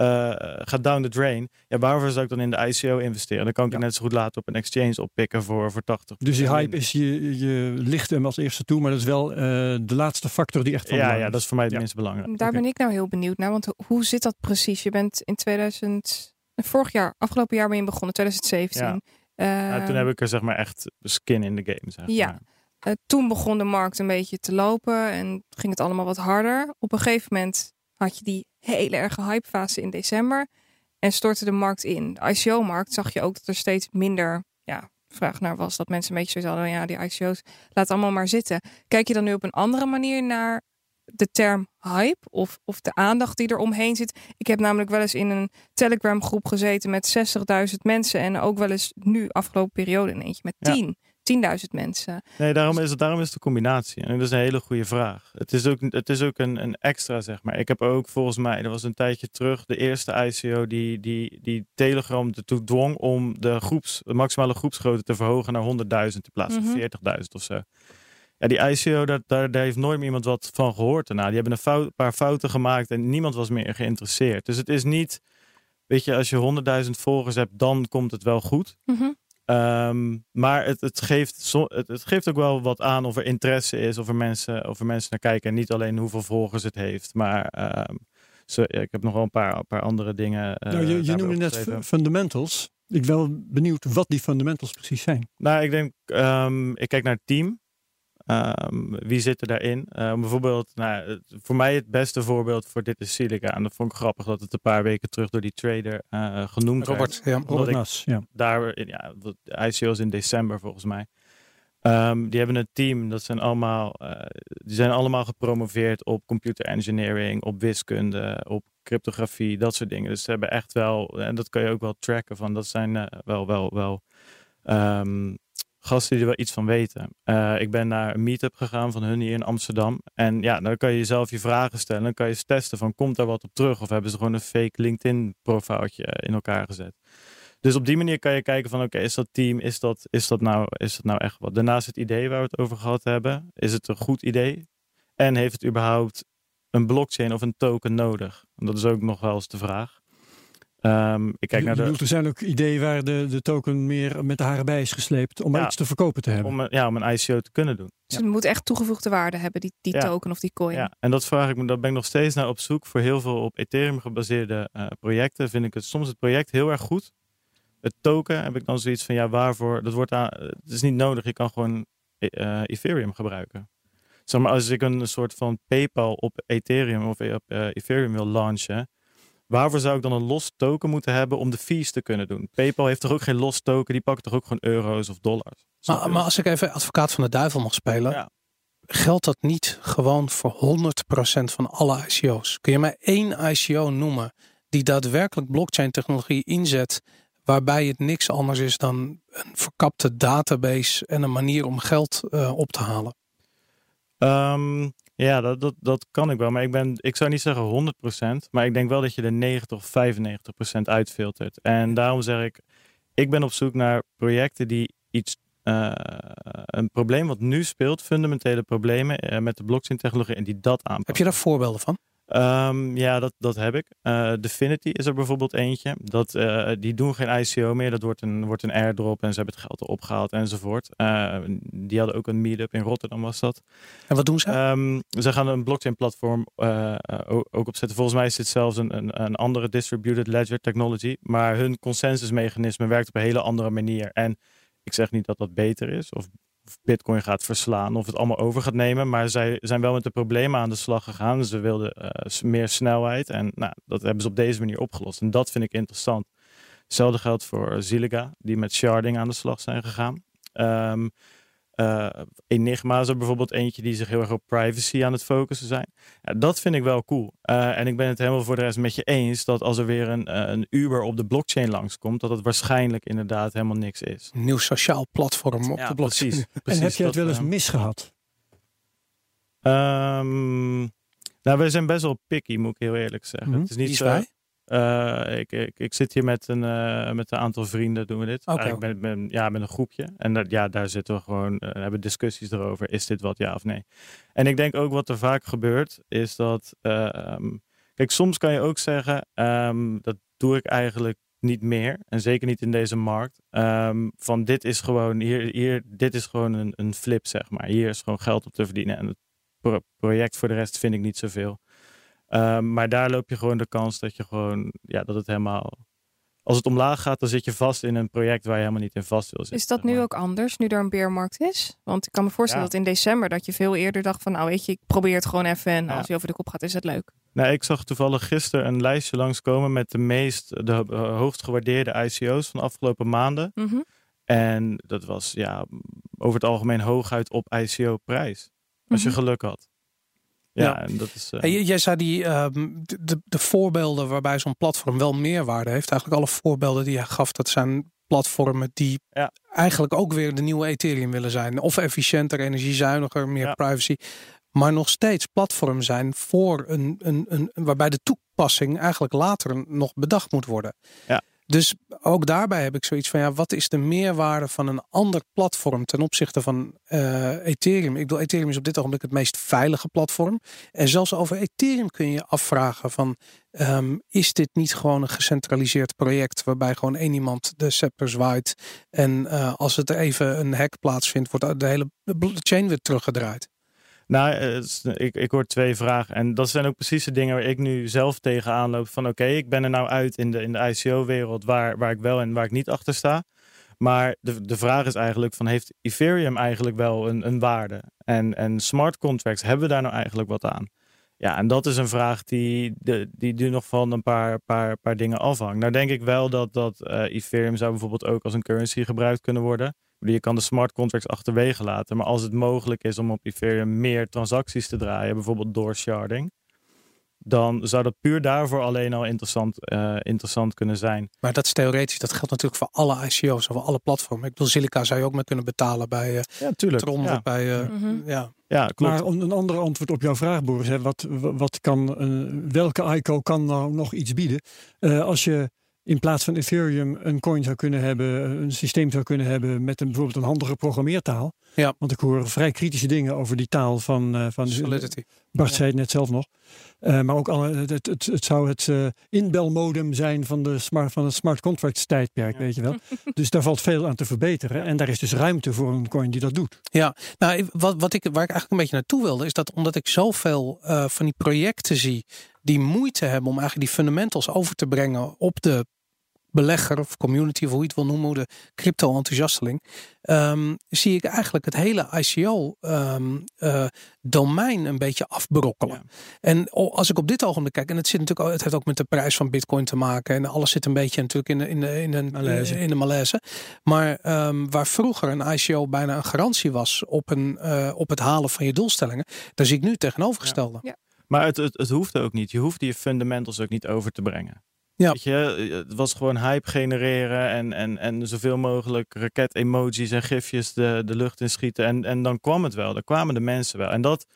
uh, gaat down the drain. Ja, waarvoor zou ik dan in de ICO investeren? Dan kan ik Ja. het net zo goed later op een exchange oppikken voor, voor 80. Dus die hype is, je, je licht hem als eerste toe, maar dat is wel eh, de laatste factor die echt van Ja, belang ja, dat is voor mij het Ja. minst belangrijk. Daar ben ik nou heel benieuwd naar. Want ho- hoe zit dat precies? Je bent in 2000, vorig jaar, afgelopen jaar ben je begonnen, 2017. Ja. Eh, Ja, toen heb ik er zeg maar echt skin in de game. Zeg Ja. maar. eh, toen begon de markt een beetje te lopen en ging het allemaal wat harder. Op een gegeven moment had je die hele erge hypefase in december en stortte de markt in. De ICO-markt zag je ook dat er steeds minder ja, vraag naar was. Dat mensen een beetje zo hadden, ja, die ICO's, laat allemaal maar zitten. Kijk je dan nu op een andere manier naar de term hype of, of de aandacht die er omheen zit? Ik heb namelijk wel eens in een Telegram groep gezeten met 60.000 mensen en ook wel eens nu afgelopen periode in eentje met Ja. 10. 10.000 mensen. Nee, daarom is, het, daarom is het de combinatie. En dat is een hele goede vraag. Het is ook, het is ook een, een extra, zeg maar. Ik heb ook volgens mij, er was een tijdje terug, de eerste ICO die, die, die Telegram ertoe dwong om de, groeps, de maximale groepsgrootte te verhogen naar 100.000 in plaats van Mhm. 40.000 of zo. Ja, die ICO, daar, daar, daar heeft nooit meer iemand wat van gehoord daarna. Die hebben een fout, paar fouten gemaakt en niemand was meer geïnteresseerd. Dus het is niet, weet je, als je 100.000 volgers hebt, dan komt het wel goed. Mhm. Ehm, maar het, het, geeft, het, het geeft ook wel wat aan of er interesse is, of er mensen, of er mensen naar kijken. En niet alleen hoeveel volgers het heeft, maar ehm, zo, ja, ik heb nog wel een paar, een paar andere dingen. eh, Nou, je, noemde net fundamentals. Ik ben wel benieuwd wat die fundamentals precies zijn. Nou, ik denk, ehm, ik kijk naar het team. Ehm, wie zit er daarin? Ehm, bijvoorbeeld, nou, voor mij het beste voorbeeld voor dit is Silica. En dat vond ik grappig dat het een paar weken terug door die trader eh, genoemd werd. Robert, ja. Robert Nas, ja. daar, ja, ICO's in december volgens mij. Ehm, die hebben een team, dat zijn allemaal, eh, die zijn allemaal gepromoveerd op computer engineering, op wiskunde, op cryptografie, dat soort dingen. Dus ze hebben echt wel, en dat kan je ook wel tracken van, dat zijn eh, wel, wel, wel, gasten die er wel iets van weten. Eh, ik ben naar een meetup gegaan van hun hier in Amsterdam. En ja, dan kan je jezelf je vragen stellen. Dan kan je eens testen van komt daar wat op terug? Of hebben ze gewoon een fake LinkedIn profieltje in elkaar gezet? Dus op die manier kan je kijken van oké, is dat team, is dat, is, dat nou, is dat nou echt wat? Daarnaast het idee waar we het over gehad hebben. Is het een goed idee? En heeft het überhaupt een blockchain of een token nodig? Dat is ook nog wel eens de vraag. Um, ik kijk naar de... Er zijn ook ideeën waar de, de token meer met de haren bij is gesleept om ja, iets te verkopen te hebben. Om, ja, om een ICO te kunnen doen. Dus het moet echt toegevoegde waarde hebben, die, die token of die coin. Ja, en dat vraag ik me, daar ben ik nog steeds naar op zoek. Voor heel veel op Ethereum gebaseerde uh, projecten vind ik het soms het project heel erg goed. Het token heb ik dan zoiets van, ja, waarvoor? Dat wordt aan, het is niet nodig, je kan gewoon uh, Ethereum gebruiken. Zeg maar, als ik een soort van PayPal op Ethereum of op uh, Ethereum wil launchen, Waarvoor zou ik dan een los token moeten hebben om de fees te kunnen doen? PayPal heeft toch ook geen los token? Die pakken toch ook gewoon euro's of dollars? Maar, maar als ik even advocaat van de duivel mag spelen. Ja. Geldt dat niet gewoon voor 100% van alle ICO's? Kun je mij één ICO noemen die daadwerkelijk blockchain technologie inzet waarbij het niks anders is dan een verkapte database en een manier om geld uh, op te halen? Um, ja, dat, dat, dat kan ik wel. Maar ik, ben, ik zou niet zeggen 100%. Maar ik denk wel dat je de 90 of 95% uitfiltert. En daarom zeg ik, ik ben op zoek naar projecten die iets uh, een probleem wat nu speelt, fundamentele problemen uh, met de blockchain technologie en die dat aanpakken. Heb je daar voorbeelden van? Um, ja, dat, dat heb ik. Uh, Definity is er bijvoorbeeld eentje. Dat, uh, die doen geen ICO meer. Dat wordt een, wordt een airdrop en ze hebben het geld erop gehaald enzovoort. Uh, die hadden ook een meetup in Rotterdam was dat. En wat doen ze? Um, ze gaan een blockchain platform ook opzetten. Volgens mij is dit zelfs een, een, een, andere distributed ledger technology. Maar hun consensusmechanisme werkt op een hele andere manier. En ik zeg niet dat dat beter is of Bitcoin gaat verslaan of het allemaal over gaat nemen. Maar zij zijn wel met de problemen aan de slag gegaan. Ze wilden uh, meer snelheid en nou, dat hebben ze op deze manier opgelost. En dat vind ik interessant. Hetzelfde geldt voor Zilliga, die met sharding aan de slag zijn gegaan. Um, uh, Enigma is er bijvoorbeeld eentje die zich heel erg op privacy aan het focussen zijn. Ja, dat vind ik wel cool. Uh, en ik ben het helemaal voor de rest met je eens dat als er weer een, uh, een Uber op de blockchain langskomt, dat het waarschijnlijk inderdaad helemaal niks is. Een nieuw sociaal platform op ja, de blockchain. Precies, precies, en heb je het wel eens misgehad? Um, nou, wij zijn best wel picky, moet ik heel eerlijk zeggen. Mm -hmm. Het is niet zo. wij? Uh, ik, ik, ik, zit hier met een, uh, met een aantal vrienden, doen we dit. Okay. Uh, ja, met een groepje. En dat, ja, daar zitten we gewoon, hebben discussies erover. Is dit wat, ja of nee? En ik denk ook wat er vaak gebeurt, is dat... Um, kijk, soms kan je ook zeggen, um, dat doe ik eigenlijk niet meer. En zeker niet in deze markt. Um, van dit is gewoon, hier, hier, dit is gewoon een, een flip, zeg maar. Hier is gewoon geld op te verdienen. En het pro project voor de rest vind ik niet zoveel. Um, maar daar loop je gewoon de kans dat je gewoon, ja, dat het helemaal. Als het omlaag gaat, dan zit je vast in een project waar je helemaal niet in vast wil zitten. Is dat nu ook anders, nu er een beermarkt is? Want ik kan me voorstellen ja. dat in december dat je veel eerder dacht van, nou weet je, ik probeer het gewoon even en ja. als je over de kop gaat, is het leuk. Nou, ik zag toevallig gisteren een lijstje langskomen met de meest, de hoogst gewaardeerde ICO's van de afgelopen maanden. Mm -hmm. En dat was ja, over het algemeen hooguit op ICO-prijs. Als Mhm. je geluk had. Ja, en dat is. Hey, jij zei die, um, de, de, de, voorbeelden waarbij zo'n platform wel meerwaarde heeft. Eigenlijk alle voorbeelden die je gaf, dat zijn platformen die ja. eigenlijk ook weer de nieuwe Ethereum willen zijn. Of efficiënter, energiezuiniger, meer Ja. privacy. Maar nog steeds platform zijn voor een, een, een, waarbij de toepassing eigenlijk later nog bedacht moet worden. Ja. Dus ook daarbij heb ik zoiets van, ja, wat is de meerwaarde van een ander platform ten opzichte van uh, Ethereum? Ik bedoel, Ethereum is op dit ogenblik het meest veilige platform. En zelfs over Ethereum kun je je afvragen van, um, is dit niet gewoon een gecentraliseerd project waarbij gewoon één iemand de scepter zwaait en uh, als het even een hack plaatsvindt, wordt de hele chain weer teruggedraaid? Nou, ik, ik hoor twee vragen. En dat zijn ook precies de dingen waar ik nu zelf tegenaan loop. Van oké, ik ben er nou uit in de, in de ICO-wereld waar, waar ik wel en waar ik niet achter sta. Maar de, de vraag is eigenlijk van heeft Ethereum eigenlijk wel een, een waarde? En, en smart contracts, hebben we daar nou eigenlijk wat aan? Ja, en dat is een vraag die, de, die nu nog van een paar, paar, paar dingen afhangt. Nou denk ik wel dat, dat uh, Ethereum zou bijvoorbeeld ook als een currency gebruikt kunnen worden. Je kan de smart contracts achterwege laten. Maar als het mogelijk is om op Ethereum meer transacties te draaien, bijvoorbeeld door sharding, dan zou dat puur daarvoor alleen al interessant, eh, interessant kunnen zijn. Maar dat is theoretisch. Dat geldt natuurlijk voor alle ICO's of voor alle platformen. Ik bedoel, Silica zou je ook mee kunnen betalen bij uh, ja, tuurlijk. Tron ja. bij... Uh, Mhm. ja. Ja, klopt. Maar om een ander antwoord op jouw vraag, Boris. Hè, wat, wat kan, uh, welke ICO kan nou nog iets bieden? Uh, als je in plaats van Ethereum een coin zou kunnen hebben, een systeem zou kunnen hebben met een, bijvoorbeeld een handige programmeertaal. Ja. Want ik hoor vrij kritische dingen over die taal van, uh, van Solidity. Bart ja. zei het net zelf nog. Uh, maar ook alle, het, het, het zou het uh, inbelmodem zijn van, de smart, van het smart contracts tijdperk, ja. weet je wel. dus daar valt veel aan te verbeteren. En daar is dus ruimte voor een coin die dat doet. Ja, nou, wat, wat ik, waar ik eigenlijk een beetje naartoe wilde, is dat omdat ik zoveel uh, van die projecten zie die moeite hebben om eigenlijk die fundamentals over te brengen op de belegger of community of hoe je het wil noemen, de crypto-enthousiasteling, um, zie ik eigenlijk het hele ICO-domein um, uh, een beetje afbrokkelen. Ja. En als ik op dit ogenblik kijk, en het, zit natuurlijk, het heeft ook met de prijs van Bitcoin te maken en alles zit een beetje natuurlijk in de, in de, in de, malaise. In de malaise. Maar um, waar vroeger een ICO bijna een garantie was op, een, uh, op het halen van je doelstellingen, daar zie ik nu tegenovergestelde. Ja. Ja. Maar het, het, het hoeft ook niet. Je hoeft die fundamentals ook niet over te brengen. Ja. Weet je, het was gewoon hype genereren en, en, en zoveel mogelijk raket-emojis en gifjes de, de lucht in schieten. En, en dan kwam het wel, dan kwamen de mensen wel. En dat,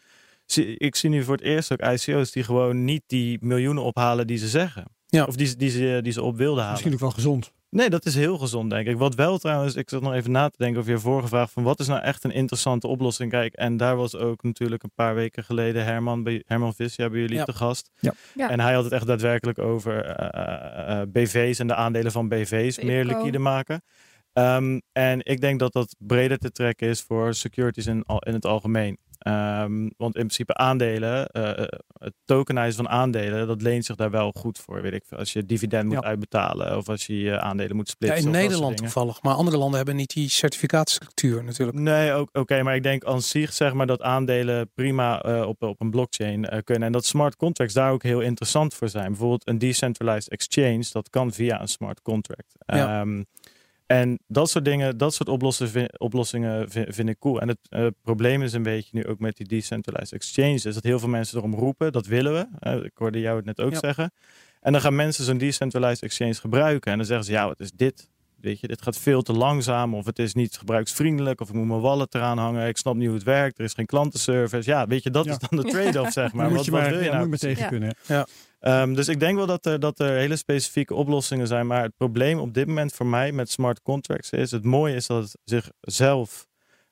ik zie nu voor het eerst ook ICO's die gewoon niet die miljoenen ophalen die ze zeggen. Ja. Of die, die, ze, die ze op wilden halen. Misschien ook wel gezond. Nee, dat is heel gezond, denk ik. Wat wel trouwens, ik zat nog even na te denken over je vorige vraag: van wat is nou echt een interessante oplossing? Kijk, en daar was ook natuurlijk een paar weken geleden Herman, bij, Herman Visja bij jullie Ja. te gast. Ja. Ja. En hij had het echt daadwerkelijk over eh, eh, BV's en de aandelen van BV's meer liquide maken. Ehm, en ik denk dat dat breder te trekken is voor securities in, al- in het algemeen. Ehm, want in principe aandelen, eh, het tokenizen van aandelen, dat leent zich daar wel goed voor. Weet ik, als je dividend moet Ja. uitbetalen of als je je aandelen moet Ja, splitsen. in dat soort Nederland toevallig, maar andere landen hebben niet die certificaatstructuur natuurlijk. Nee, oké, maar ik denk aan zich zeg maar dat aandelen prima eh, op, op een blockchain kunnen. En dat smart contracts daar ook heel interessant voor zijn. Bijvoorbeeld een decentralized exchange, dat kan via een smart contract. Ja. Ehm, en dat soort dingen, dat soort oplossingen, oplossingen vi- vind ik cool. En het eh, probleem is een beetje nu ook met die decentralized exchanges, dat heel veel mensen erom roepen, dat willen we. Eh, ik hoorde jou het net ook Ja. zeggen. En dan gaan mensen zo'n decentralized exchange gebruiken. En dan zeggen ze, ja, wat is dit? Weet je, dit gaat veel te langzaam. Of het is niet gebruiksvriendelijk. Of ik moet mijn wallet eraan hangen. Ik snap niet hoe het werkt. Er is geen klantenservice. Ja, weet je, dat Ja. is dan de trade-off, zeg maar. Daar moet Wat, je wat maar, wil je ja, nou moet je maar tegen kunnen. Ehm, dus ik denk wel dat er, dat er hele specifieke oplossingen zijn. Maar het probleem op dit moment voor mij met smart contracts is... Het mooie is dat het zichzelf...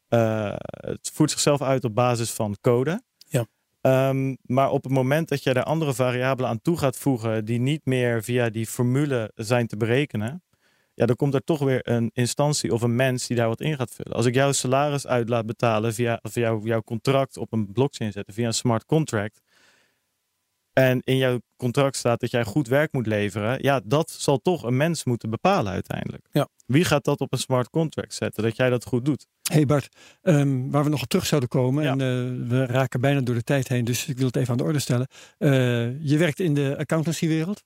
eh, het voert zichzelf uit op basis van code. Ja. Ehm, maar op het moment dat je er andere variabelen aan toe gaat voegen... die niet meer via die formule zijn te berekenen... Ja, dan komt er toch weer een instantie of een mens die daar wat in gaat vullen. Als ik jouw salaris uit laat betalen via, via jouw, jouw contract op een blockchain zetten, via een smart contract. En in jouw contract staat dat jij goed werk moet leveren. Ja, dat zal toch een mens moeten bepalen uiteindelijk. Ja. Wie gaat dat op een smart contract zetten? Dat jij dat goed doet. hey Bart, ehm, waar we nog op terug zouden komen. Ja. En eh, we raken bijna door de tijd heen, dus ik wil het even aan de orde stellen. Eh, je werkt in de accountancywereld.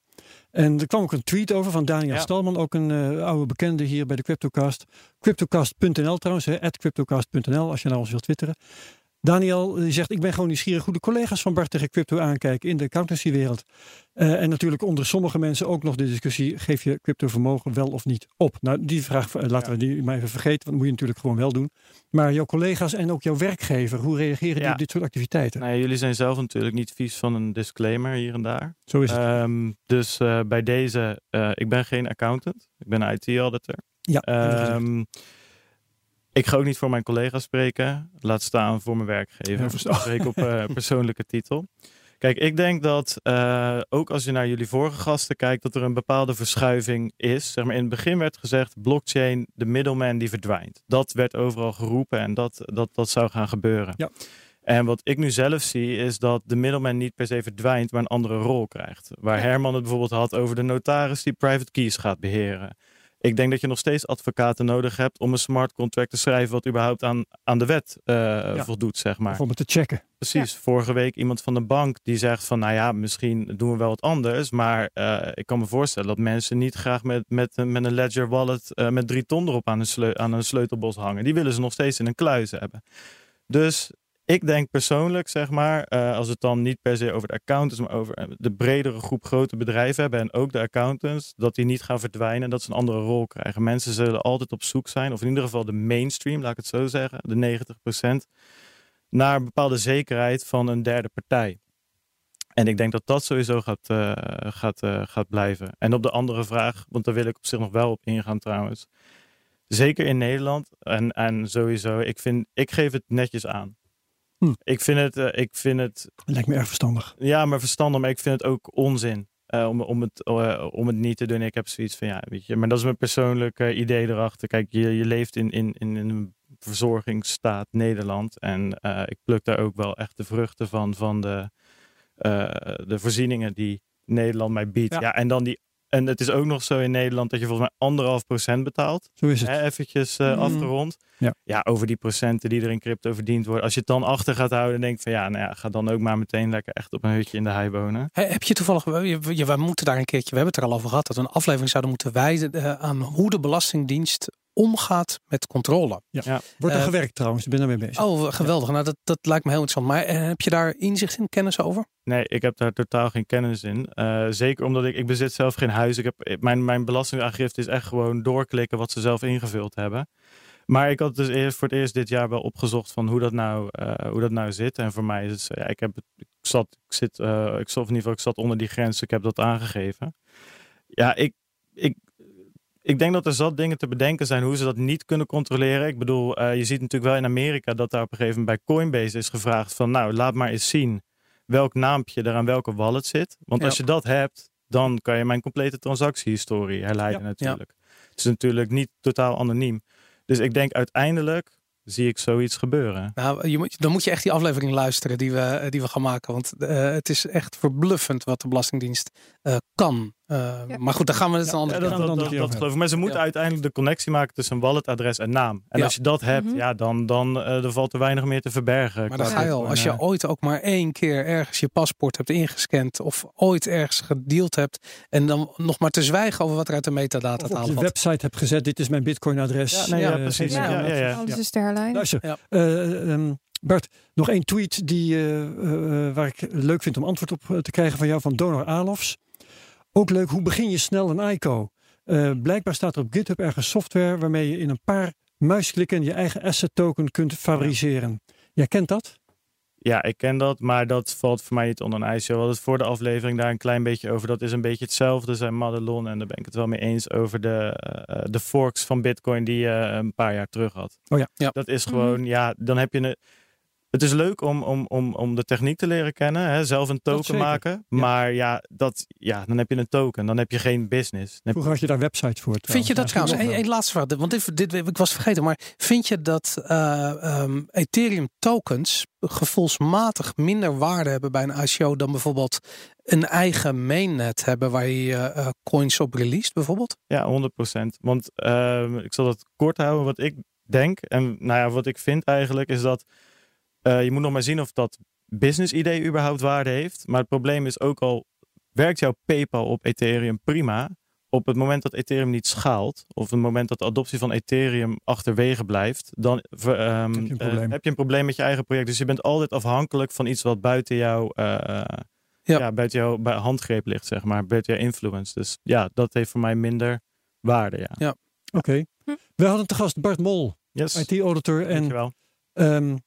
En er kwam ook een tweet over van Daniel Ja. Stalman, ook een eh, oude bekende hier bij de Cryptocast. Cryptocast.nl trouwens, at cryptocast.nl als je naar ons wilt twitteren. Daniel die zegt, ik ben gewoon nieuwsgierig hoe de collega's van Bart tegen crypto aankijken in de accountancywereld. Eh, en natuurlijk onder sommige mensen ook nog de discussie, geef je cryptovermogen wel of niet op? Nou, die vraag eh, laten Ja. we die maar even vergeten, want dat moet je natuurlijk gewoon wel doen. Maar jouw collega's en ook jouw werkgever, hoe reageren die op dit soort activiteiten? Nou ja, jullie zijn zelf natuurlijk niet vies van een disclaimer hier en daar. Zo is het. Ehm, dus eh, bij deze, eh, ik ben geen accountant. Ik ben IT-auditor. ja, ik ga ook niet voor mijn collega's spreken. Laat staan voor mijn werkgever. Ik spreek op eh, persoonlijke titel. Kijk, ik denk dat eh, ook als je naar jullie vorige gasten kijkt, dat er een bepaalde verschuiving is. Zeg maar, in het begin werd gezegd, blockchain, de middleman die verdwijnt. Dat werd overal geroepen en dat, dat, dat zou gaan gebeuren. Ja. En wat ik nu zelf zie, is dat de middleman niet per se verdwijnt, maar een andere rol krijgt. Waar. Herman het bijvoorbeeld had over de notaris die private keys gaat beheren. Ik denk dat je nog steeds advocaten nodig hebt om een smart contract te schrijven wat überhaupt aan, aan de wet eh, voldoet, zeg maar. Of om het te checken. Precies. Vorige week iemand van de bank die zegt van, nou ja, misschien doen we wel wat anders, maar eh, ik kan me voorstellen dat mensen niet graag met, met, een- met een Ledger wallet eh, met drie ton erop aan een, sleu- aan een sleutelbos hangen. Die willen ze nog steeds in een kluis hebben. Dus ik denk persoonlijk, zeg maar, eh, als het dan niet per se over de accountants, maar over eh, de bredere groep grote bedrijven hebben en ook de accountants, dat die niet gaan verdwijnen, dat ze een andere rol krijgen. Mensen zullen altijd op zoek zijn, of in ieder geval de mainstream, laat ik het zo zeggen, de 90%, naar een bepaalde zekerheid van een derde partij. En ik denk dat dat sowieso gaat, uh, gaat, gaat blijven. En op de andere vraag, want daar wil ik op zich nog wel op ingaan trouwens. Zeker in Nederland en, en sowieso, ik, vind, ik geef het netjes aan. Hm. Ik vind het, uh, ik vind het. Lijkt me erg verstandig. Ja, maar verstandig, maar ik vind het ook onzin. Uh, om, om, het, uh, om het niet te doen. Ik heb zoiets van ja, weet je, maar dat is mijn persoonlijke idee erachter. Kijk, je, je leeft in, in, in een verzorgingsstaat Nederland. En ik pluk daar ook wel echt de vruchten van, van de, de voorzieningen die Nederland mij biedt. Ja. ja. en dan die en het is ook nog zo in Nederland dat je volgens mij anderhalf procent betaalt. Zo is het. Hè, eventjes uh, mm. afgerond. Ja. ja, over die procenten die er in crypto verdiend worden. Als je het dan achter gaat houden, denk van ja, nou ja, ga dan ook maar meteen lekker echt op een hutje in de hei wonen. Hey, heb je toevallig, we, we moeten daar een keertje, we hebben het er al over gehad, dat we een aflevering zouden moeten wijzen uh, aan hoe de Belastingdienst omgaat met controle. Ja. ja. Wordt er uh, gewerkt trouwens, ik ben daarmee bezig. Oh, geweldig. Nou, dat, dat lijkt me heel interessant. Maar uh, heb je daar inzicht in, kennis over? Nee, ik heb daar totaal geen kennis in. Uh, zeker omdat ik, ik bezit zelf geen huis. Ik heb, mijn, mijn belastingaangifte is echt gewoon doorklikken wat ze zelf ingevuld hebben. Maar ik had dus eerst voor het eerst dit jaar wel opgezocht van hoe dat nou, hoe dat nou zit. En voor mij is het zo, ja, ik, heb, ik zat, ik zit, ik zat in ieder geval, ik zat onder die grens. Ik heb dat aangegeven. Ja, ik, ik, ik denk dat er zat dingen te bedenken zijn hoe ze dat niet kunnen controleren. Ik bedoel, uh, je ziet natuurlijk wel in Amerika dat daar op een gegeven moment bij Coinbase is gevraagd van nou, laat maar eens zien welk naampje er aan welke wallet zit. Want ja. als je dat hebt, dan kan je mijn complete transactiehistorie herleiden ja. natuurlijk. Ja. Het is natuurlijk niet totaal anoniem. Dus ik denk uiteindelijk zie ik zoiets gebeuren. Nou, je moet, dan moet je echt die aflevering luisteren die we, die we gaan maken. Want uh, het is echt verbluffend wat de Belastingdienst uh, kan. Ja. Maar goed, daar gaan we het ja, een andere ja, dat, dat, dat, dat geloof ik. Maar ze moeten uiteindelijk de connectie maken tussen een walletadres en naam. En als je dat hebt, mm -hmm. ja, dan, dan er valt er weinig meer te verbergen. Maar dan ga je al. Als je ooit ook maar één keer ergens je paspoort hebt ingescand of ooit ergens gedeeld hebt en dan nog maar te zwijgen over wat er uit de metadata of op je website hebt gezet, dit is mijn bitcoin-adres. Ja, nee, ja, precies. Ja, ja, ja, ja. Alles is herleiden. Luister, uh, um, Bart, nog één tweet die, uh, uh, waar ik leuk vind om antwoord op te krijgen van jou, van Donor Alofs. Ook leuk, hoe begin je snel een ICO? Uh, blijkbaar staat er op GitHub ergens software waarmee je in een paar muisklikken je eigen asset token kunt favoriseren. Jij kent dat? Ja, ik ken dat, maar dat valt voor mij niet onder een ijsje. We hadden het voor de aflevering daar een klein beetje over. Dat is een beetje hetzelfde, zijn Madelon. En daar ben ik het wel mee eens over de, uh, de forks van Bitcoin die je een paar jaar terug had. Oh ja. ja. Dat is gewoon, mm. ja, dan heb je een het is leuk om, om, om, om de techniek te leren kennen, hè? zelf een token maken. Ja. Maar ja, dat, ja, dan heb je een token, dan heb je geen business. Dan Vroeger had je daar websites voor. Trouwens. Vind je dat trouwens? Een, een laatste vraag, want dit, dit ik was vergeten, maar vind je dat uh, um, Ethereum tokens gevoelsmatig minder waarde hebben bij een ICO dan bijvoorbeeld een eigen mainnet hebben waar je uh, coins op released bijvoorbeeld? Ja, 100%. Want uh, ik zal het kort houden. Wat ik denk en nou ja, wat ik vind eigenlijk is dat je moet nog maar zien of dat business idee überhaupt waarde heeft. Maar het probleem is ook al, werkt jouw PayPal op Ethereum prima? Op het moment dat Ethereum niet schaalt, of het moment dat de adoptie van Ethereum achterwege blijft, dan um, heb, je uh, heb, je een probleem met je eigen project. Dus je bent altijd afhankelijk van iets wat buiten jouw, uh, ja. ja. buiten jouw handgreep ligt, zeg maar, buiten jouw influence. Dus ja, dat heeft voor mij minder waarde. Ja. ja. Oké. Okay. Hm. We hadden te gast Bart Mol, yes. IT-auditor en um,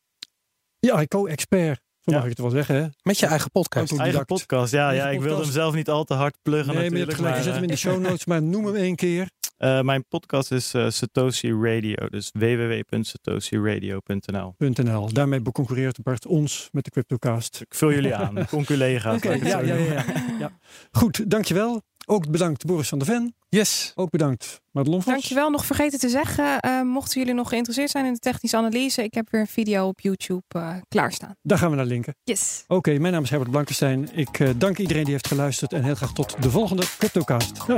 ja, ICO-expert. Zo mag ik het wel zeggen. Hè? Met je eigen podcast. Eigen podcast, ja. ja ik wilde hem zelf niet al te hard pluggen nee, natuurlijk. Maar je zet hem in de show notes, maar noem hem één keer. Uh, mijn podcast is uh, Satoshi Radio, dus www.satoshiradio.nl. .nl. Daarmee beconcurreert Bart ons met de CryptoCast. Ik vul jullie aan, conculega's. Okay, ja, ja, ja, ja. Goed, dankjewel. Ook bedankt Boris van der Ven. Yes. Ook bedankt Madelon Vos. Dankjewel. Nog vergeten te zeggen, uh, mochten jullie nog geïnteresseerd zijn in de technische analyse, ik heb weer een video op YouTube uh, klaarstaan. Daar gaan we naar linken. Yes. Oké, okay, mijn naam is Herbert Blankenstein. Ik uh, dank iedereen die heeft geluisterd en heel graag tot de volgende CryptoCast. Ja.